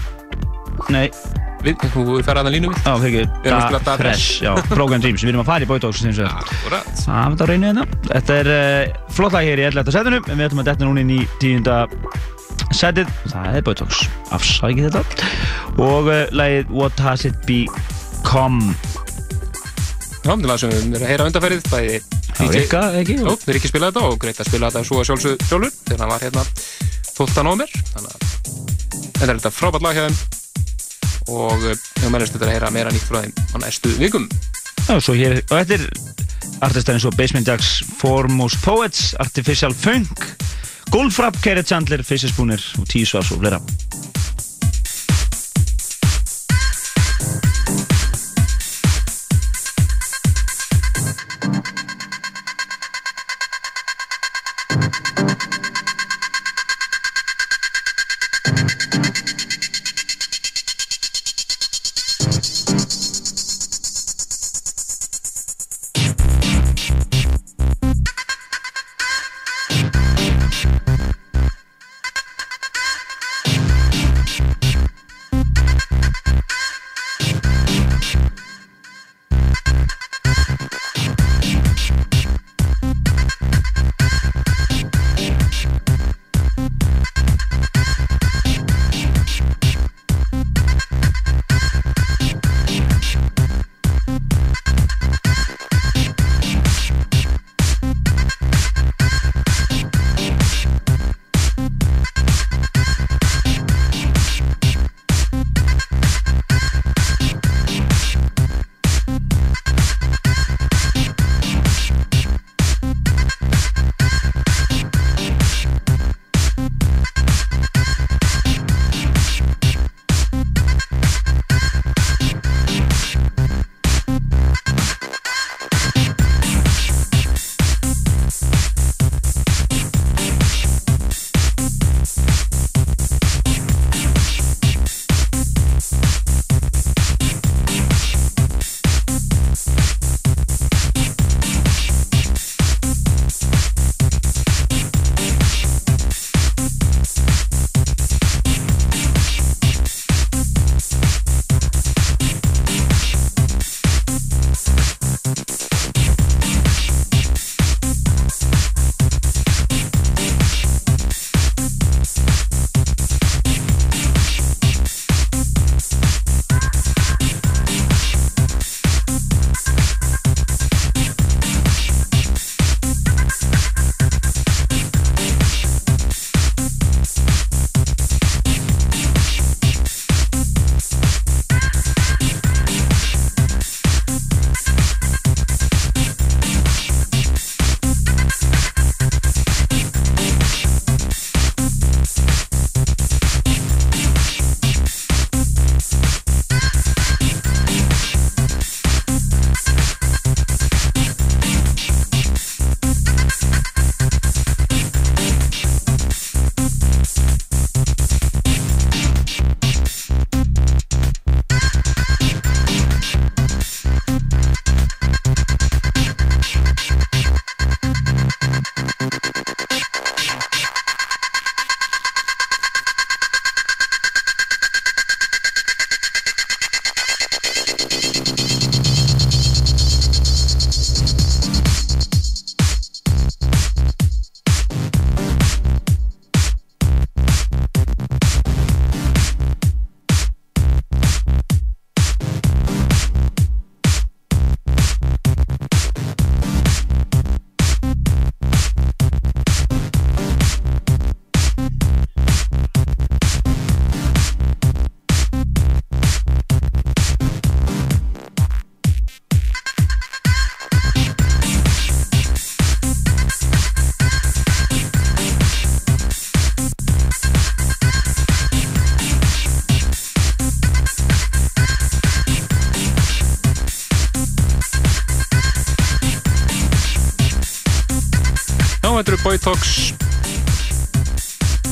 Nei. Við, þú fer aðan línu við. Já, fyrir ekki. Við erum að Da Fresh. Já, Broken Dreams. Við erum að fara í Boy Talks, það. Það er þetta á reynu hérna. Þetta er uh, flott lag hér í 11. setinu, en við ætlum að detta núna inn í 10. setið. Það er Boy Talks. Afsækið þetta. Og uh, lagið What Has It Become. Já, þetta er lag sem við erum að heyra undanferðið, Það var Rikka, ekki? Ekki spilað þetta og greitt að spila þetta svo að sjálfsög sjálfur þegar hann var hérna 12. nómur þannig að þetta er þetta frábært lag hjá þeim og eh, við mælumst þetta að heyra meira nýtt frá þeim á næstu vikum Já, hér, og þetta er artistar eins og Basement Jacks, Foremost Poets, Artificial Funk, Goldfrapp, Kerry Chandler, Faces Spooner og T-Svars og fleira.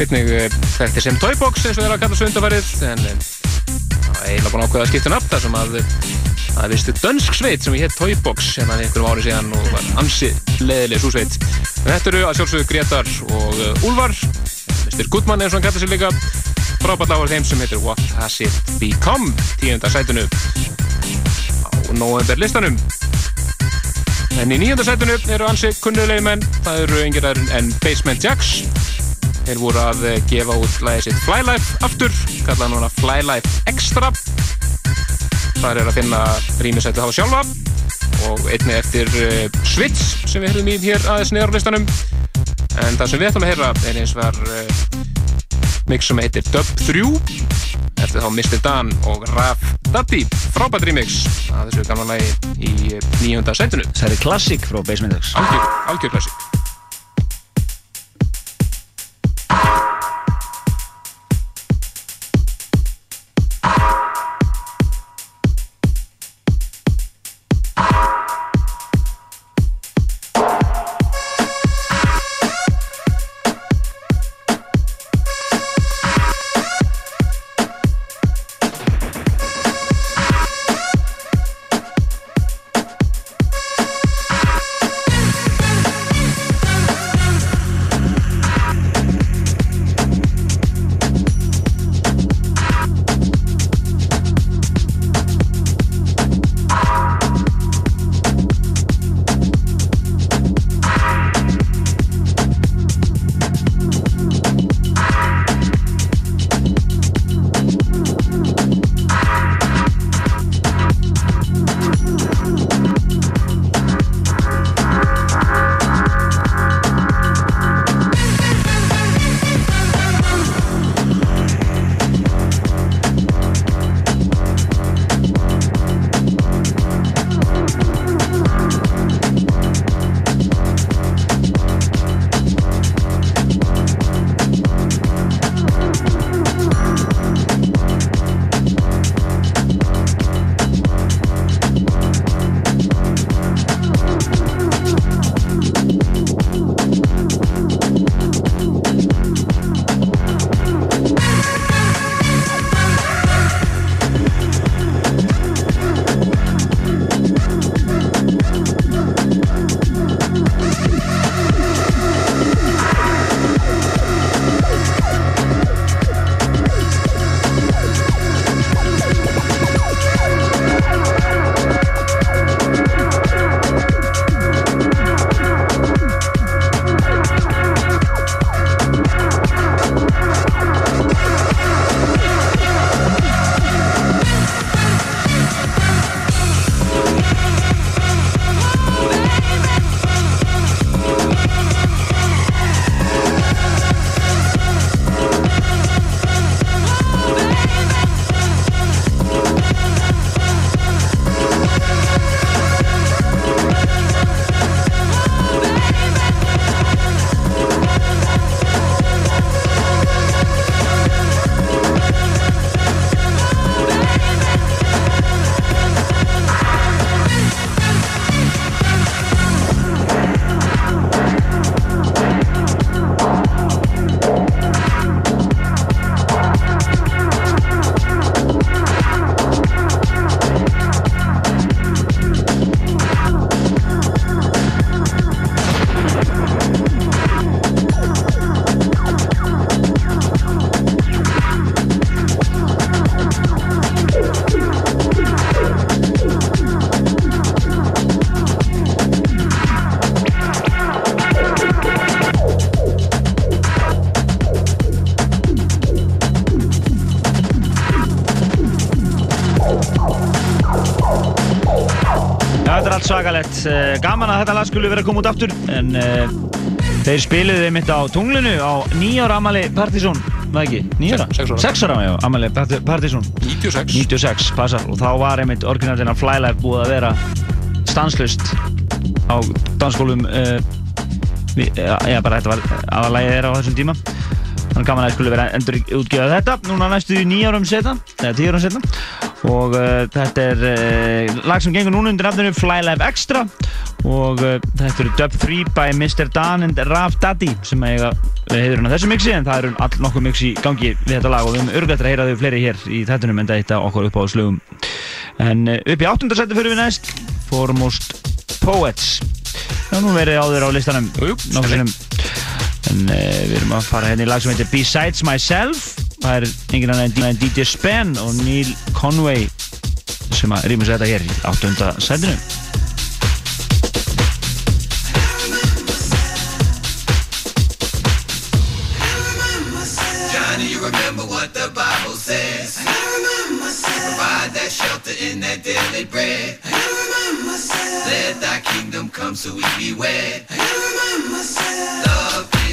Einnig eh, þekkti sem Toybox eins og þeirra að kalla svo undarfærið en eh, það er eiginlega búin ákveða að skipta nafn þar sem að eh, það er vistu dönsk sveit sem hétt Toybox hérna einhverjum ári síðan og var ansi leðileg svo sveit. En þetta eru að sjálfsögðu Gretar og með eftir Goodman eins og hann kallar sig líka frábært á þeim sem heitir What Has It Become tíunda sætinu á november listanum en í níunda sætinu eru ansi kunnulegi menn það eru engir aðeins en Basement Jacks þeir voru að eh, gefa út lagið sitt Flylife aftur kallað núna Flylife Extra. Þar er að finna rýmisættu hafa sjálfa og einni eftir uh, Switch sem við höfum í hér aðeins niður á listanum. En það sem við ætlum að heyra er eins var uh, mix sem heitir Dub 3 eftir þá Mr. Dan og Raf Daddy. Frábært remix að þessu gamla lagi í nýjunda sætinu. Það er klassík frá Basement X algjör, algjör klassík Gaman að þetta lag skulle vera að koma út aftur, en uh, þeir spiluðu mitt á tunglinu á nýjára amali Partizón, var ekki? Nýjára? Sex- sex ára. Sex ára, já, amali Partizón. 96 96, passar. Og þá var einmitt orginaldina Flylife búið að vera stanslust á dansskólum uh, við, já, bara þetta var aðalægið þeirra á þessum tíma þannig gaman að það skulle vera endur útgjöða þetta núna næstu nýjárum setna eða tíurum setna og uh, þetta er uh, lag sem gengur núna undir nafnunum Fly Life Extra. Og uh, þetta eru Dub 3 by Mr. Dan and Rav Daddy sem eiga uh, hefur hérna þessu mixi en það eru all nokkuð mixi í gangi við þetta lag. Og við höfum örgættir að heyra þau fleiri hér í þettunum en þetta okkur upp á slögum en upp í 8. seti fyrir við næst. Foremost Poets. Og nú verið áður á listanum. Nokkur sinnum. En uh, við erum að fara hérna í lag sem heitir Besides Myself það er engin annan en DJ Spann og Neil Conway sem að rýmis þetta hér í 8. setinu Johnny, you remember what the Bible says. I remember myself. Provide that shelter in that daily bread. I remember myself. Let thy kingdom come so we be wed. I remember myself. Love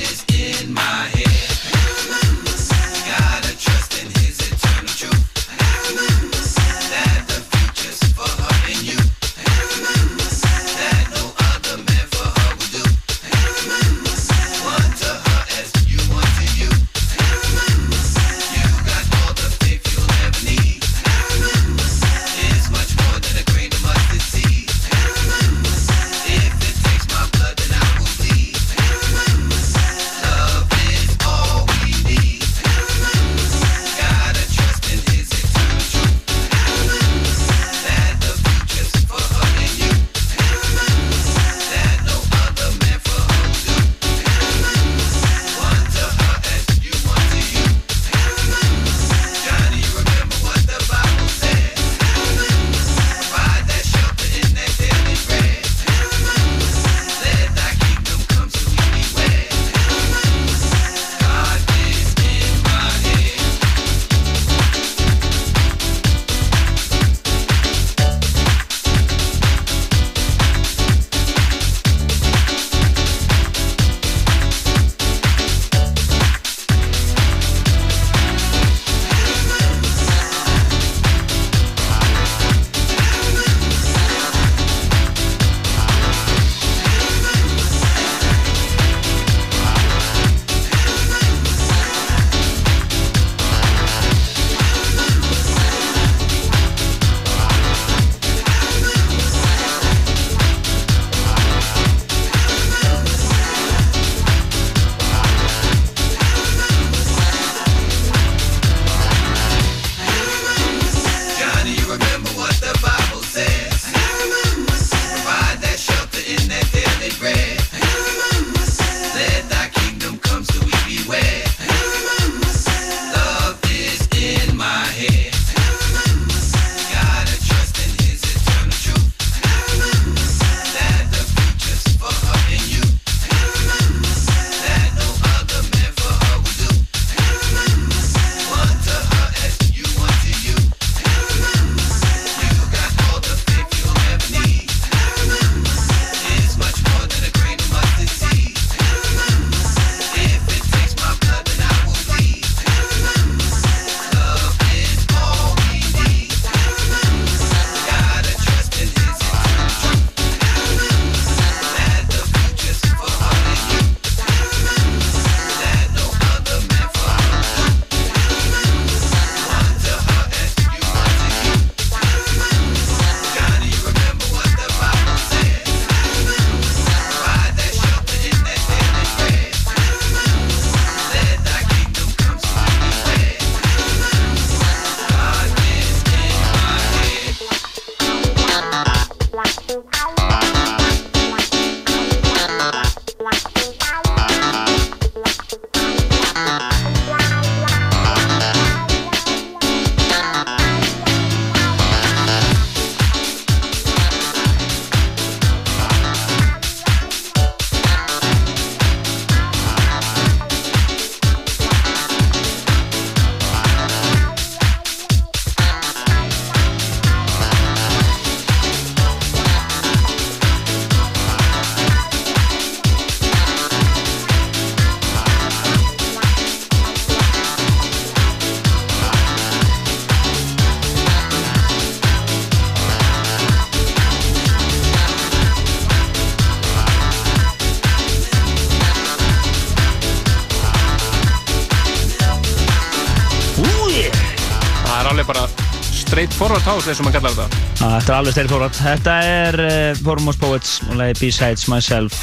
Steirfórt House eins og maður kallar þetta. Ah, Þetta er alveg Steirfórt Þetta er eh, uh, Formos Poets og leiði Besides Myself.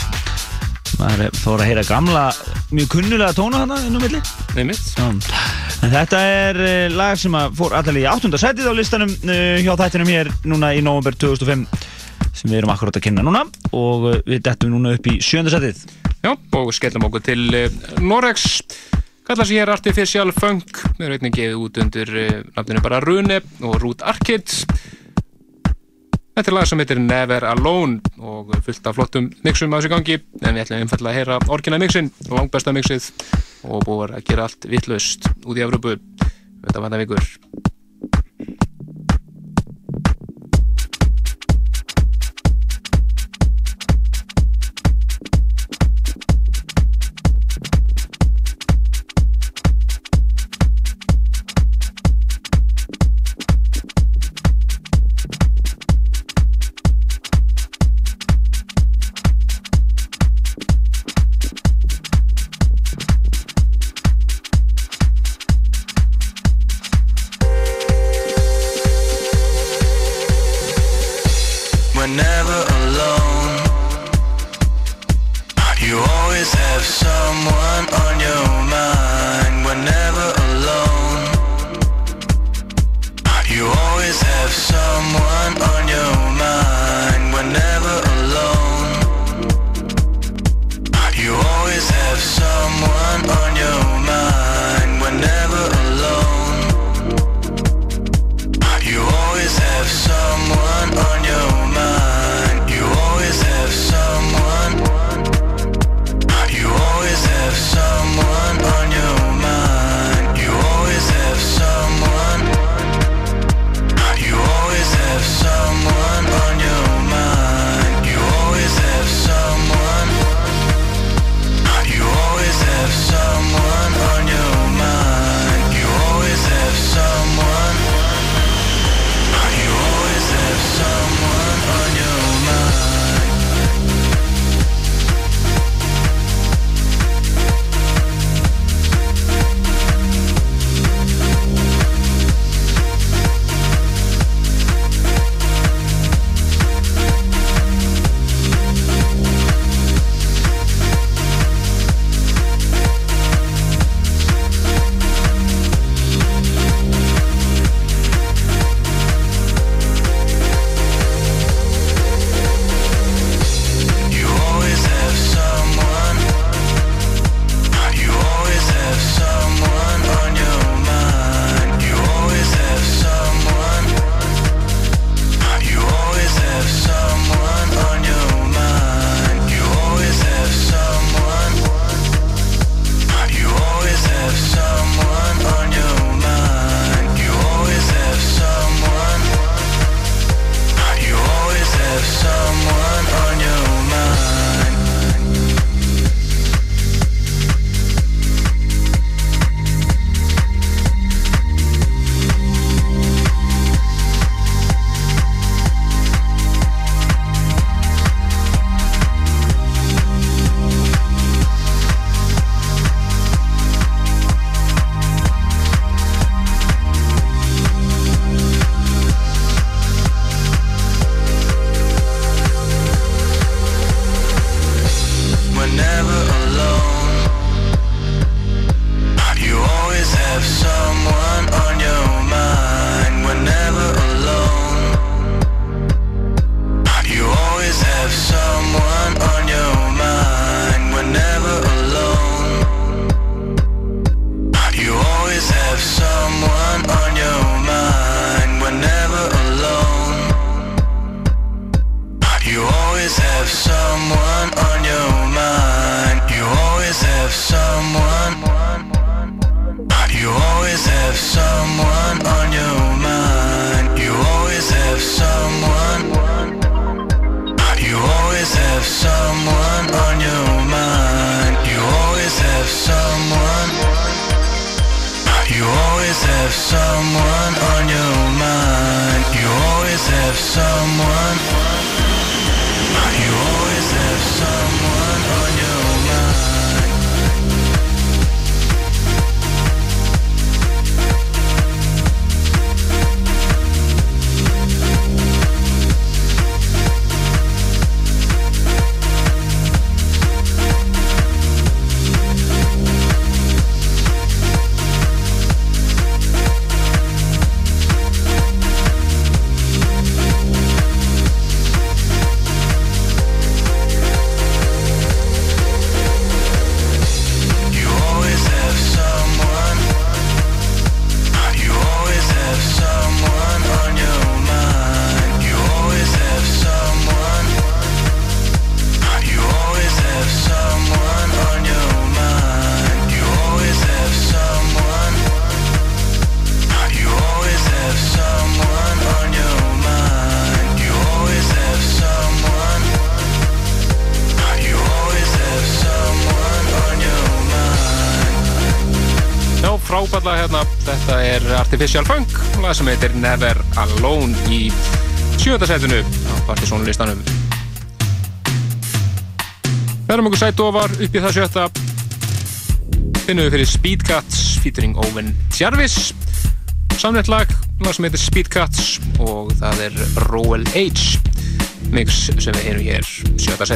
Maður er fór að heyra gamla mjög kunnulega tónu hana inn á milli. En þetta er uh, lag sem fór allavega í 8. setið á listanum uh, hjá þættinum hér núna í november 2005 sem við erum akkurát að kynna núna. Og við dettum núna upp í 7. setið Já, og skellum okkur til Norex Kallar sér hér Artificial Funk, með rauninni geðið út undir eh, nafninu bara Rune og Root Arcade. Þetta er lag sem heitir Never Alone og fullt af flottum mixum að þessu gangi, en við ætlum einfallega að heyra orginal mixin, langbæsta mixið og búið að gera allt vittlust út í Afrúbu. Þetta var þetta vikur. someone Artificial Funk, lag sem heitir Never Alone í sjöðasætinu á Partizónlistanum. Verðum okkur sætt ofar upp í það sjötta. Finnum við fyrir Speed Cats featuring Owen Jarvis. Samnett lag, lag sem heitir Speed Cats og það er Roel H. Mix sem við heyrum hér sjötta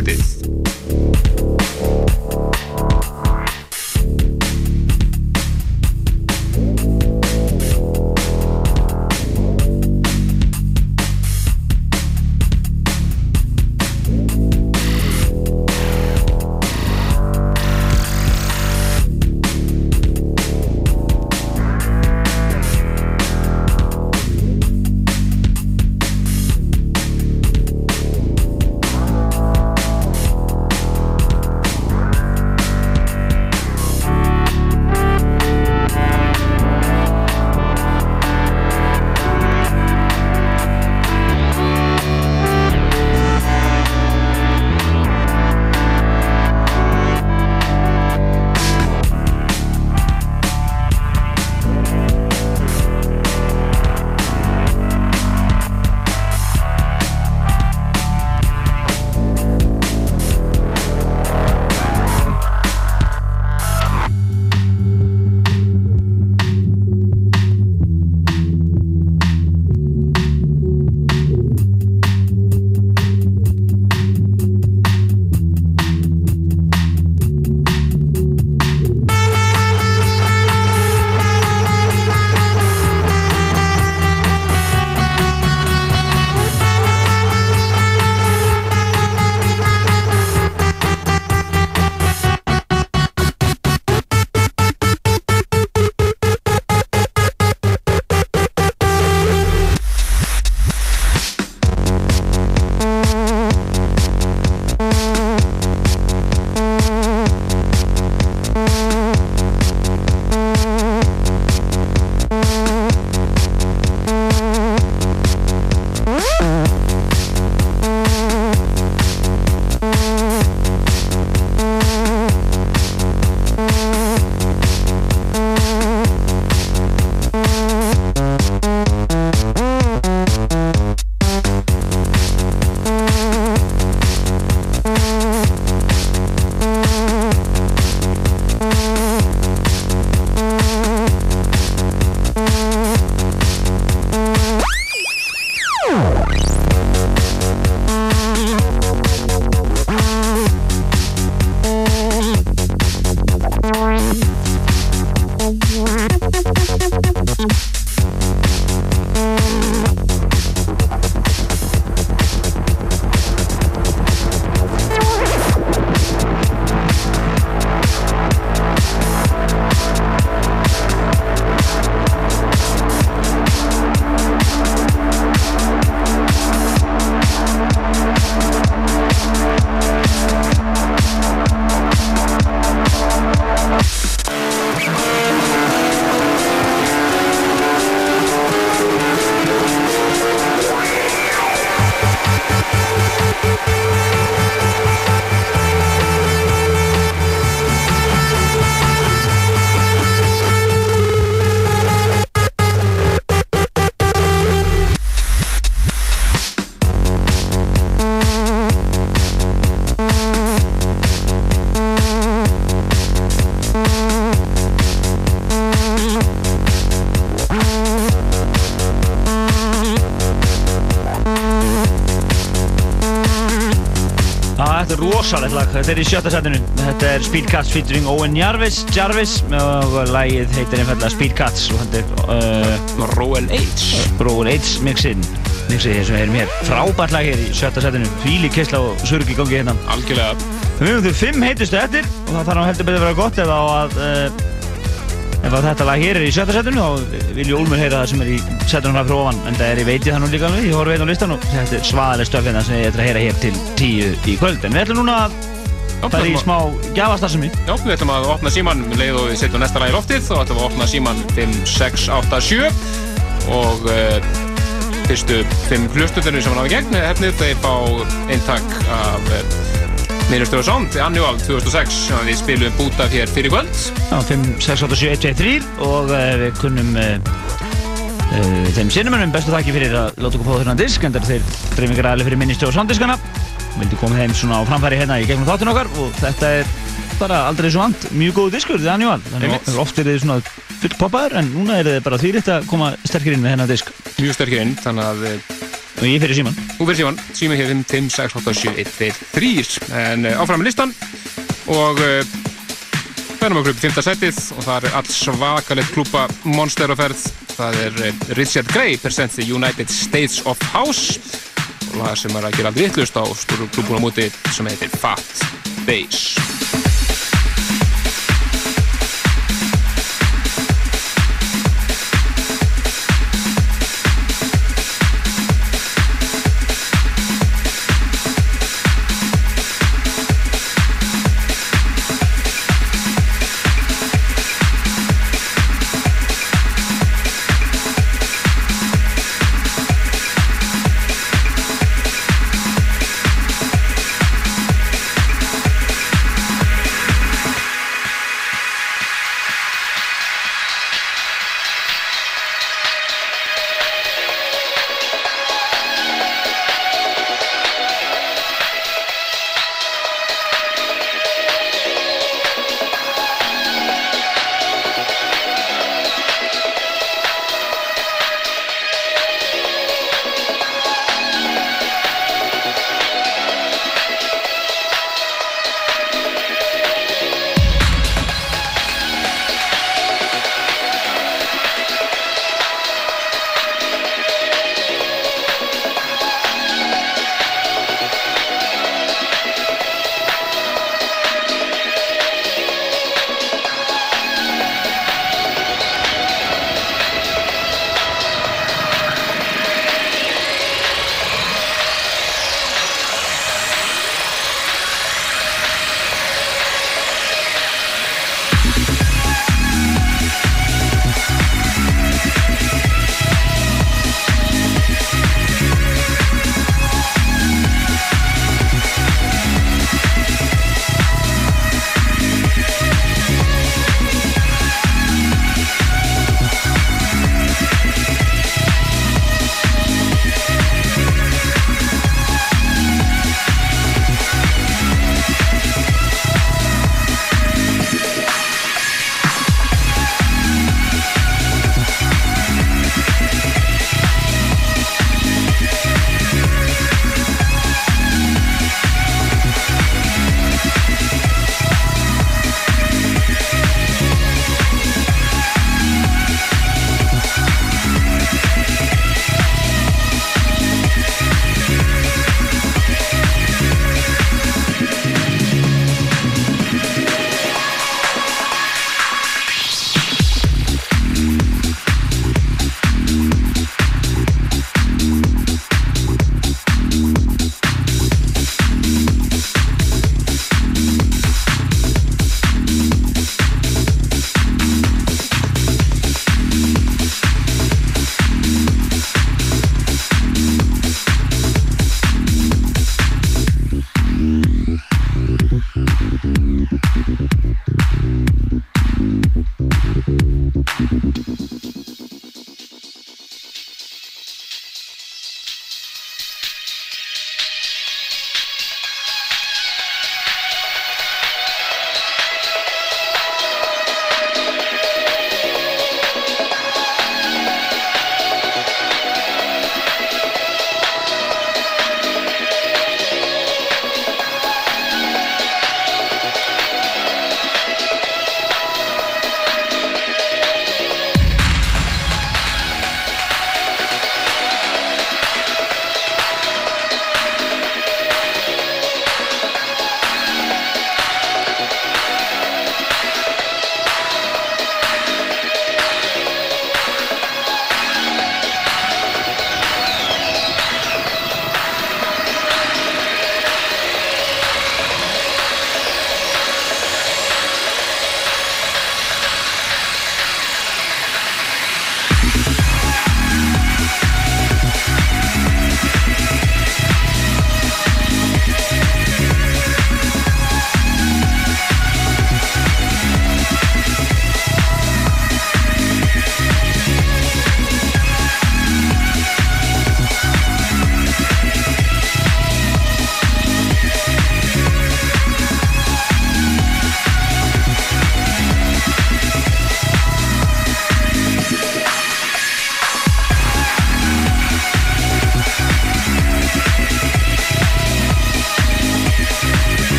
þetta er í sjötta setinu Þetta er Speed Cats featuring Owen Jarvis Jarvis og lagið heitir einfallega Speed Cats og þetta er uh, Roel H Roel H mixin. Mixið eins og við erum hér. Frábært lag hér í sjötta setinu fíli kessla og surg í gangi hérna. Algjörlega. Við höfum þau fimm heitustu eftir og það þarf heldur betur að vera gott ef að uh, ef að þetta lag hér er í sjötta setinu þá vil ég Úlmur heyra það sem er í setunum frá ofan en það er ég veit ég það nú líka alveg, ég horf veit á listan og þetta er svaðaleg stöfina sem ég ætla að heyra hér til tíu í kvöld. En við ætlum núna að fara í smá gjafastar sem ég Já, við ætlum að opna síman um leið og við setjum næsta lag í loftið. Þá ætlum við að opna síman 5, 6, 8, 7 og uh, fyrstu 5 hlustundur sem hann hafa gegn hefnið þeir fá eintak af uh, Ministry of Sound, The Annual 2006 sem við spilum búta hér fyrir kvöld. Já, 5, 6, 8, 7, 1, 2, 3 og uh, við kunnum uh, þeim sinnumönnum bestu þakki fyrir að láta okkur fá þennan disk en þeir dreifingar aðli fyrir Ministry of Sound diskana vildi koma þeim svona á framfæri hérna í gegnum þáttun okkar og þetta er bara aldrei svo vant, mjög góð diskur, The Annual þannig Einmitt. að oft er þið svona full poppaður en núna er þið bara þýritt að koma sterkir inn með hennar disk. Mjög sterkir inn, þannig að eh, og ég fyrir síman Þú fyrir síman, síma hér 5, 5, 6, 8, 7, 1, 2, 3 En uh, áfram með listan Og Fennum upp í 5. setið Og það er all svakalegt klúpa Monster á ferð. Það er uh, Richard Gray Presents the United States of House Það sem er að gera aldrei vittlust á Stóru klúbuna múti sem heitir Fat Bass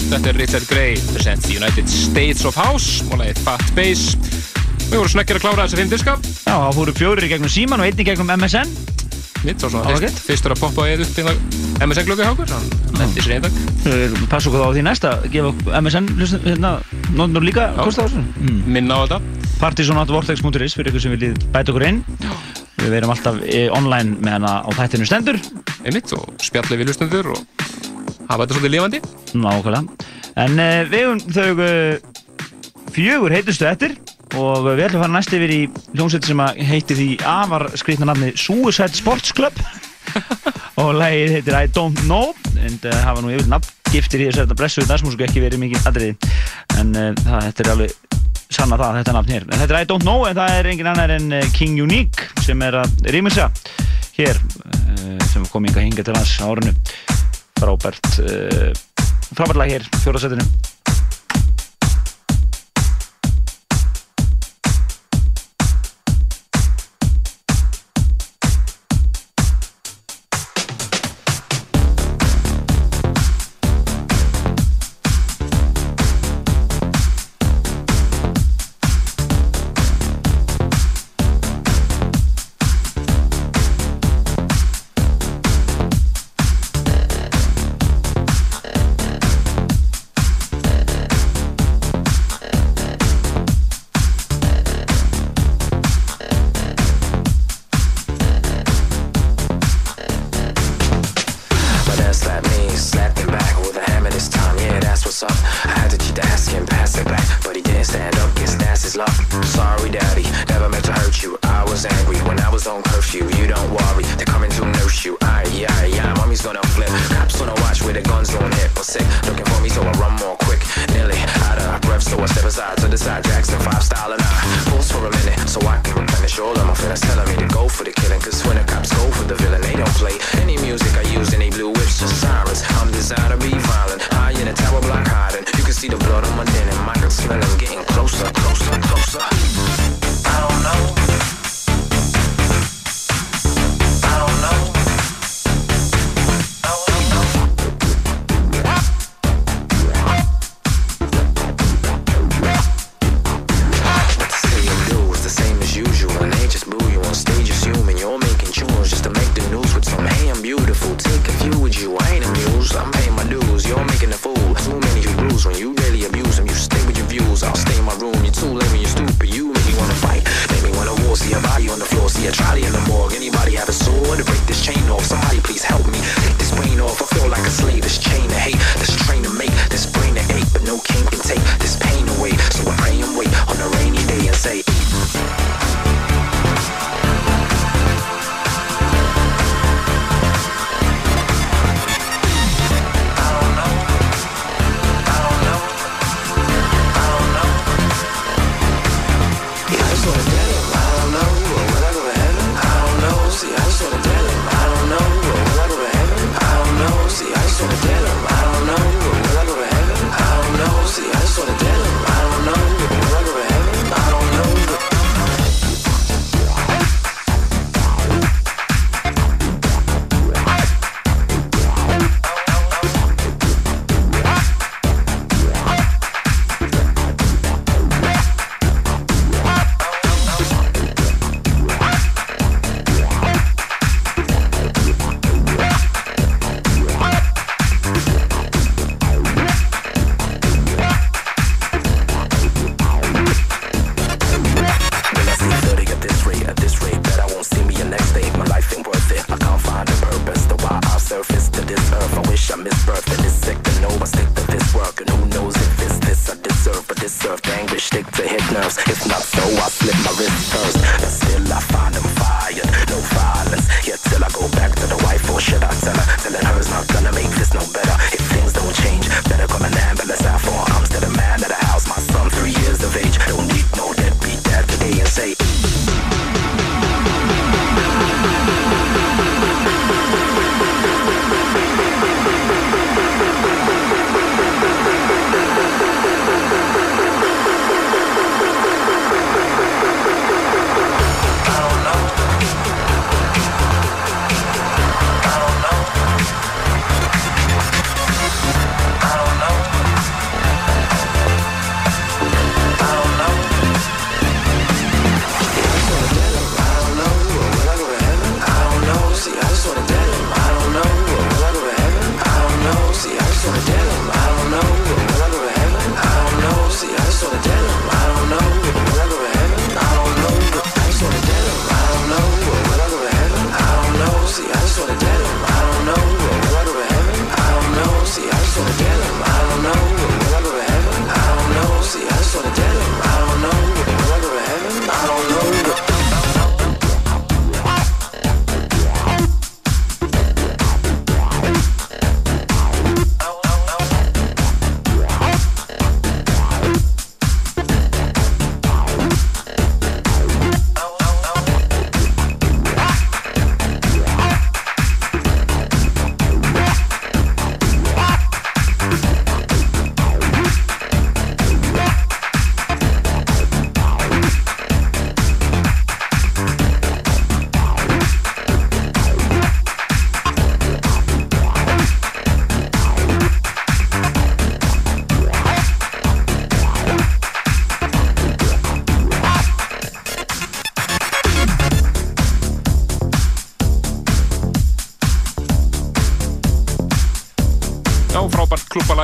hérna. Þetta er Richard Gray, presents the United States of House og lagið Fat Bass. Við vorum snekkir að klára þessa fimm diska. Já, það fóru fjórir í gegnum síman og einn í gegnum MSN. Mitt var svona fyrst, fyrstur að poppa eða upp í MSN glöggu hjá okkur. Hann lendi sér einn dag. Okkur þá á því næst að gefa MSN hérna, nótnur líka. Mm. Minna á þetta. Partysonatvortex.is fyrir ykkur sem viljið bæta okkur inn. Við verum alltaf eh, online með hana á þættinu stendur. Einmitt og spjallið við hlustendur og hafa þetta svolítið lifandi. Nákvæmlega. En uh, við höfum þau uh, fjögur heitustu eftir og við ætlum að fara næst yfir í hljómsveit sem að heitir því afar skrýtna nafni Suicide Sports Club og lagið heitir I Don't Know en það hafa nú yfir nafngiftir í þessari blessuðu dansmúsíku ekki verið mikið atriði en uh, það, þetta er alveg sanna það, þetta nafn hér. En þetta er I Don't Know en það er engin annar en uh, King Unique sem er að rýmisa hér uh, sem kom inga hinga til hans árinu frábært uh, frábært lag hér, fjóraðsætinu with their guns on hip. But sick, looking for me, so I run more quick. Nearly out of breath, so I step aside to the side. Jackson 5 style and I pause for a minute so I can replenish all of my feelings. Telling me to go for the killing, cause when the cops go for the villain, they don't play any music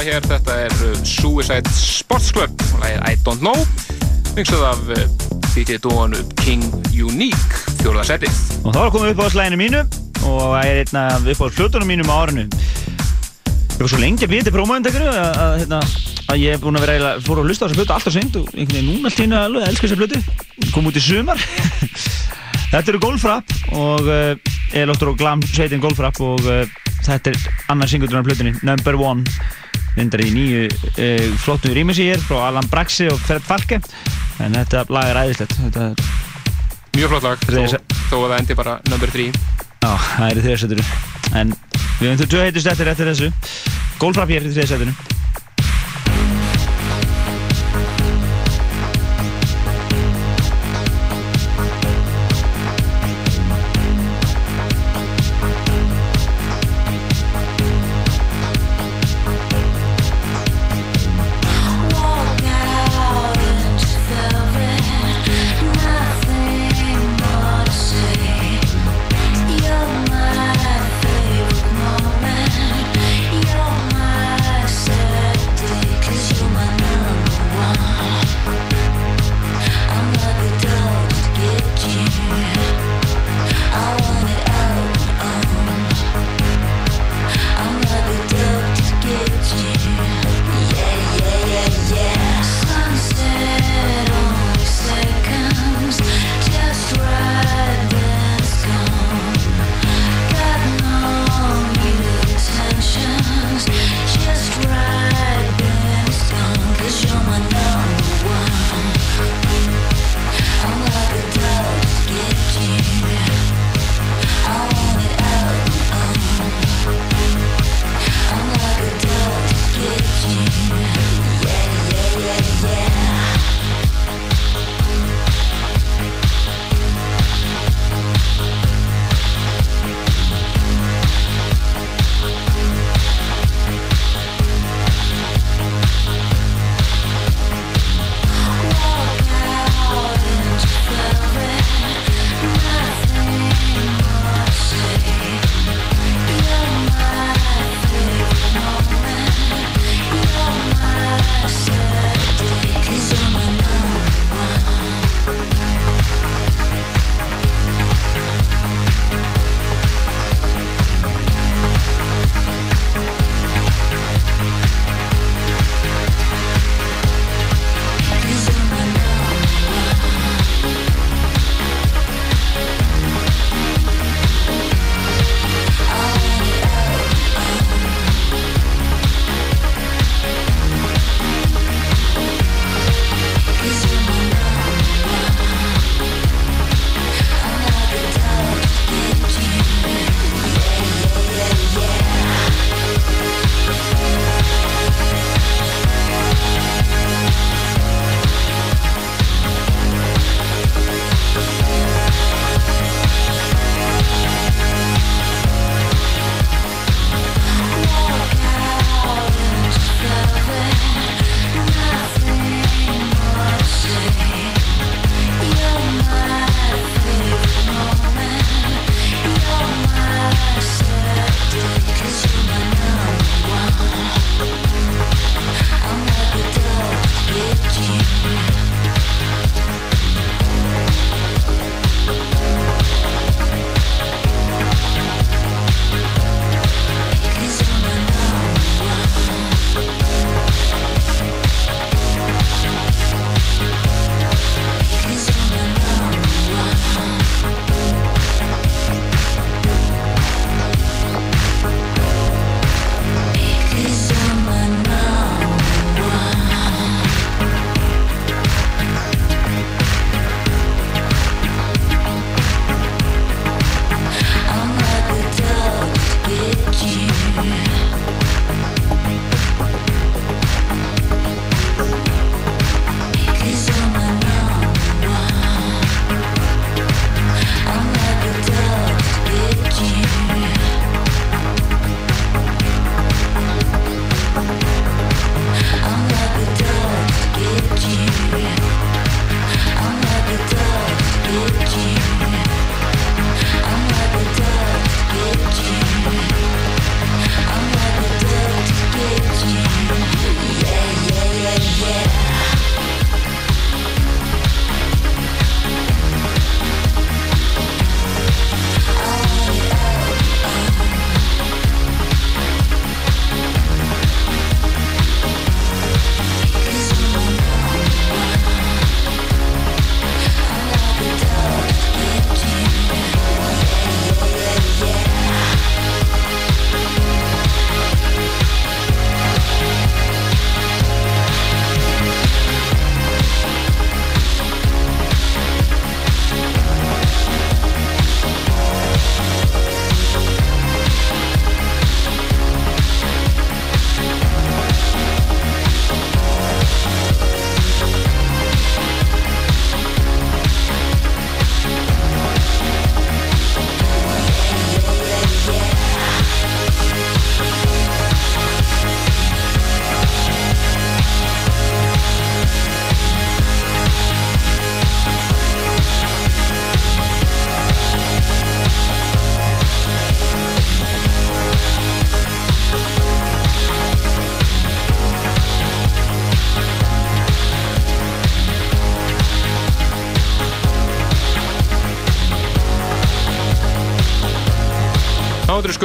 hér, þetta er uh, Suicide Sports Club og lagið I Don't Know mixað af uh, DJ Dóanu King Unique, fjóruða setið Og þá er komið upp á slæðinu mínu og það er einn af upp á hlutunum mínum á árinu. Ég var svo lengi að býja til prómóðindekuru að, hérna, að ég er búinn að vera eiginlega, fór að hlusta á þessa hlutu alltaf seint og einhvern veginn núna alltaf alveg að elska þessa hlutu. Kom út í sumar. þetta eru Golfrap og uh, er lóttur og glam sveitin Golfrap og uh, þetta er annars singuldunar hlutunni, Number One. Vindar í nýju uh, flottu rýmisi hér frá Alan Braxi og Fred Falke. En þetta lag er æðislegt. Þetta er Mjög flott lag, þó, þó að það endi bara number 3 Já, það er í þriðarsættinu En við höfum þú tvö heitust eftir eftir þessu. Gólfrap hér í þriðarsættinu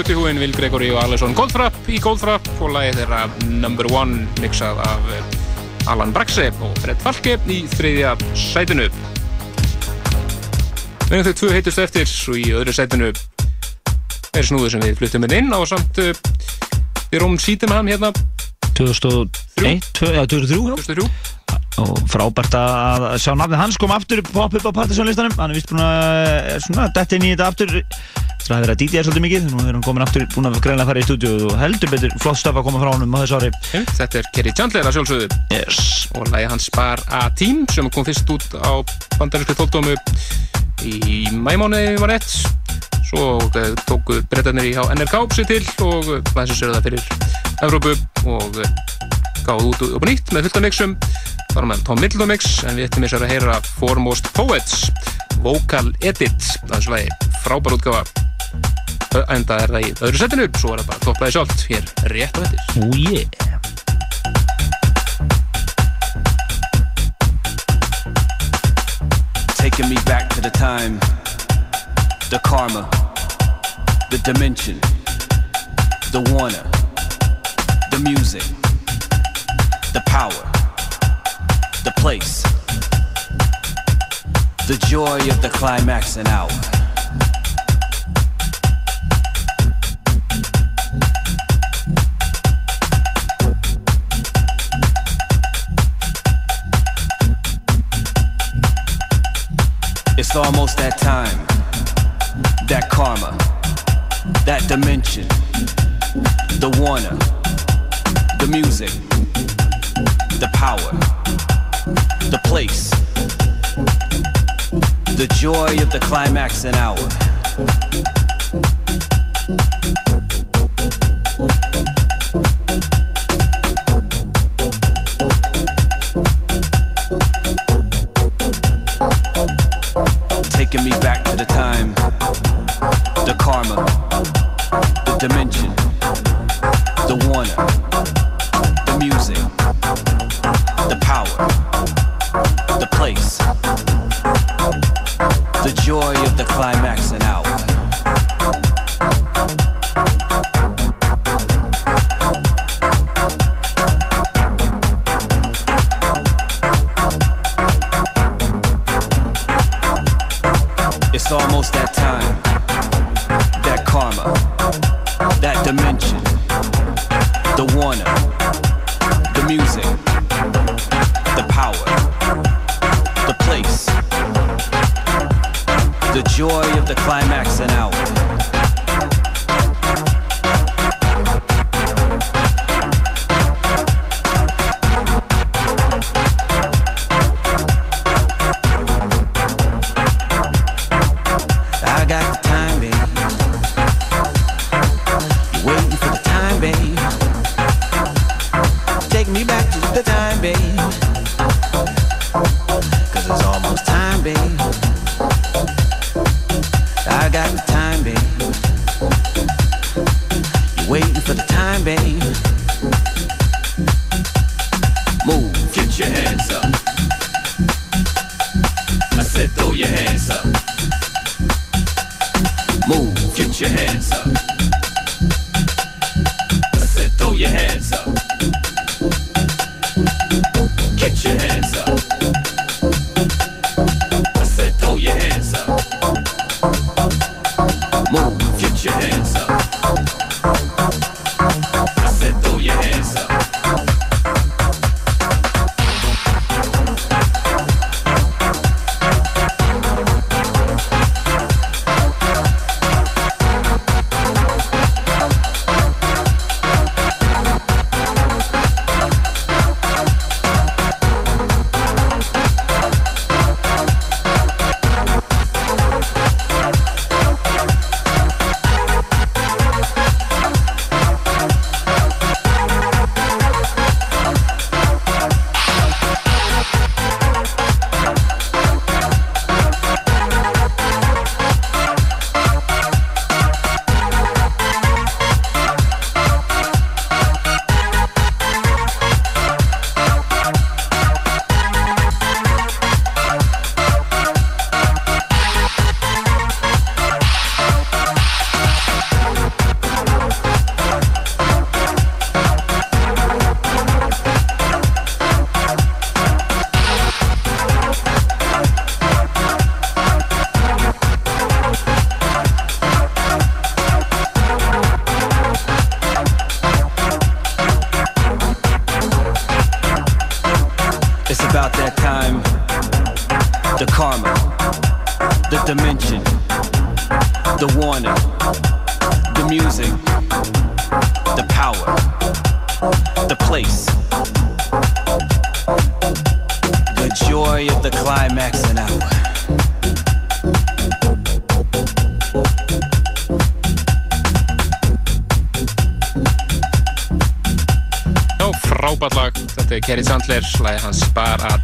þetta er skuttihúin Will Gregory og Alison Goldfrapp í Goldfrapp og lagið þeirra Number One mixað af eh, Alan Braxe og Fred Falke í þriðja sætinu. Erum þau tvö heitust eftir og í öðru sætinu er snúður sem við fluttum inn á samt uh, við Róm Sítemham hérna. 2001, tvö- já, 2003 já. 2003 og frábært að sjá nafnið hans kom aftur pop upp á partysónlistanum hann er vist búin að er svona dett inn í þetta aftur það er að DJ svolítið mikið. Nú er hann komin aftur búin að greinlega fara í stúdíu og heldur betur flott stöf að koma frá honum á þessu ári. Þetta er Kerry Chandler að sjálfsögðu. Yes. og lagið hans Bar A-Team sem kom fyrst út á bandarísku tóltómu í mæmánuði var rétt. Svo uh, tóku brettarnir í NRK sér til og þessu sér það fyrir Evrópu og uh, gáðu út og nýtt með fullta mixum. Það var með Tom Middleton mix en við ættum þess að heyra Foremost Poets Vocal Edit það er svolítið frábær útgáfa Ö- enda er það í öðru setinu svo er það bara topplaði sjálft hér rétt á þetta oh yeah Taking me back to the time, the karma, the dimension, the warner, the music, the power, the place, the joy of the climax and hour. It's almost that time, that karma, that dimension, the warner, the music, the power, the place, the joy of the climax and hour. Taking me back to the time, the karma,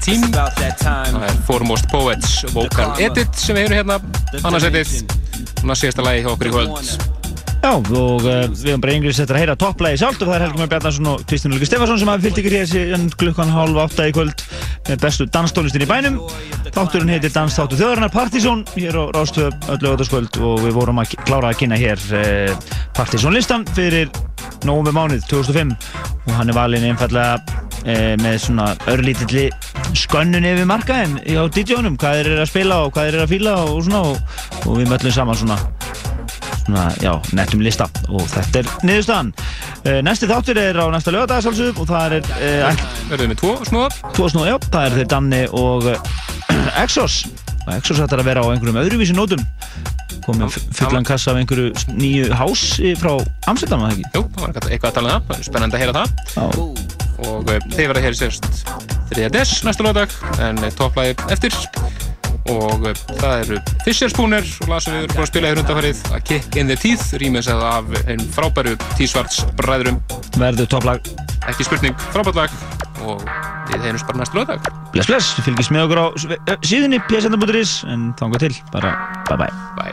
tím. Það er Foremost Poets Vocal Edit sem við heyrum hérna annarsettið. Svona síðasta lagi hjá okkur í kvöld. Já, og uh, við höfum bara yngriðs eftir að heyra topplægi sjálft og það er Helgi Már Bjarnarsson og Kristján Ulrike Stefansson sem hafi fyllt ykkur hér síðan klukkan hálf átta í kvöld með bestu danstólistin í bænum. Þátturinn heitir Dansþáttu þjóðarinnar Partizón hér á Rástöðu öllu öðarskvöld og við vorum að klára að kynna hér uh, Partizón listan fyrir nógum mánuð 2005 og hann er valinn einfallega uh, með svona örlítilli skönnun yfir markaðin á DJ-unum, hvað þeir eru að spila og hvað þeir eru að fíla og svona og, og við möllum saman svona svona, já, nettum lista og þetta er niðurstaðan. Uh, næsti þáttur er á næsta lögadagasalsug og það er uh, Verðum við tvo snúða? Tvo snúða, já, það er þeir Danni og uh, Exos og Exos ætlar að vera á einhverjum öðruvísi nótum komið fullan kassa af einhverju nýju hás frá Amsterdam, var það ekki? Jú, það var eitthvað- að tala um það, spennandi að heyra það Já. og þeir verða hér sérst 3. des næsta lögadag en topplægi eftir. Og uh, það eru Fisher Spooner og lasum við erum búin að spila hér undanfarið. Að Kick in the Teeth rýmis eða af einn frábæru T-Svarts bræðurum Verður topplag. Ekki spurning, frábært lag. Og við heyrjumst bara næsta lögadag Bless, bless, fylgist með okkur á eh, síðunni psenda.is en þanga til, bara bye bye Bye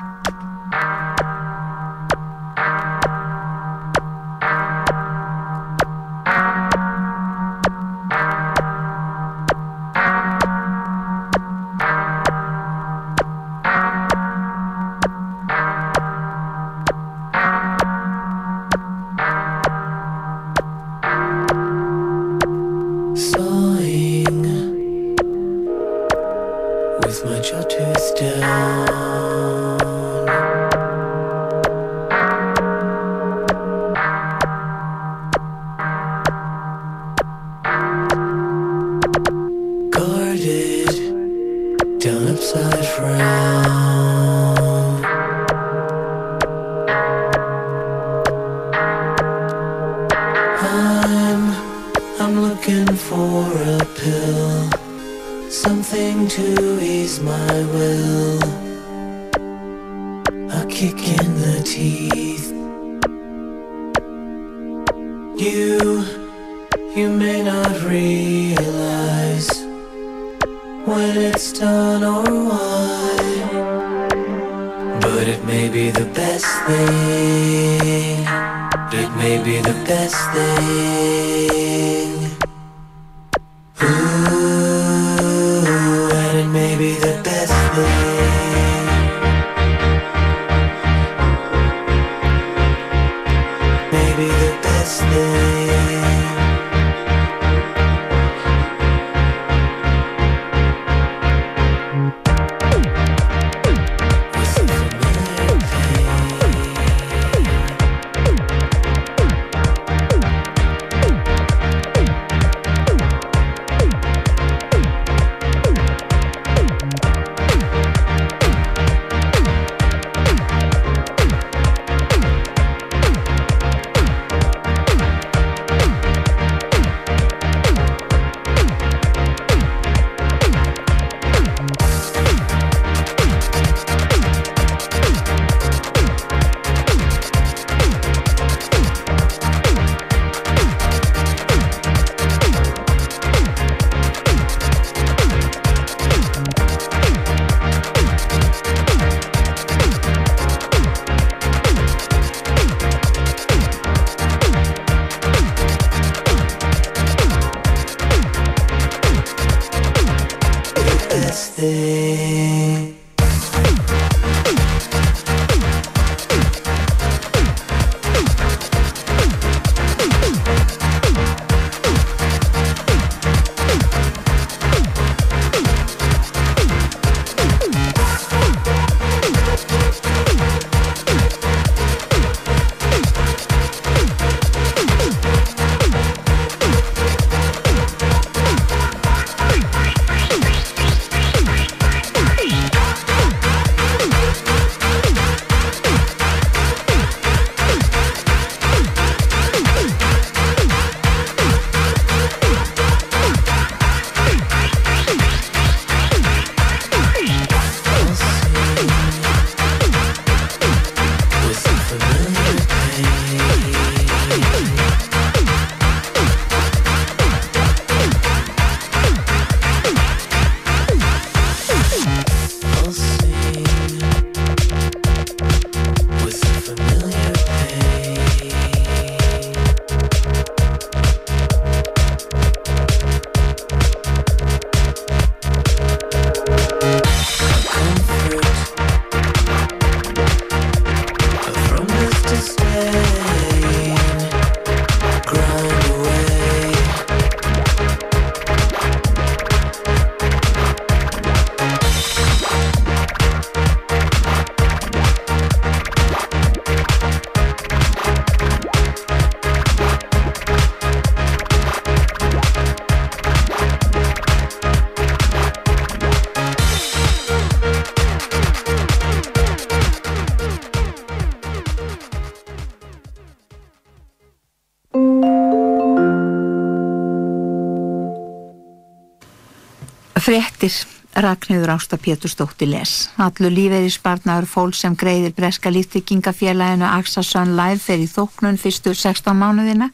Fréttir Ragnhjóður Ásta Pétursdóttir les. Allur lífeyrisbarnaður fólk sem greiðir breska líftryggingafélaginu AXA Sun Life fer í þóknun fyrstu 16 mánuðina.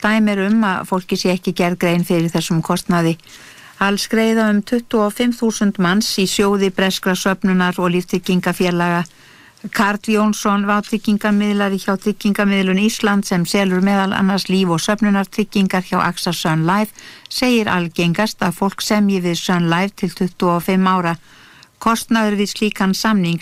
Dæmir um að fólki sé ekki gerð grein fyrir þessum kostnaði. Alls greiða um 25.000 manns í sjóði breskra söfnunar og líftryggingafélaga. Karl Jónsson, vátryggingammiðlari hjá Tryggingamiðlun Ísland sem selur meðal annars líf og söfnunartryggingar hjá AXA Sun Life segir algengast að fólk semji við Sun Life til 25 ára. Kostnaður við slíkan samning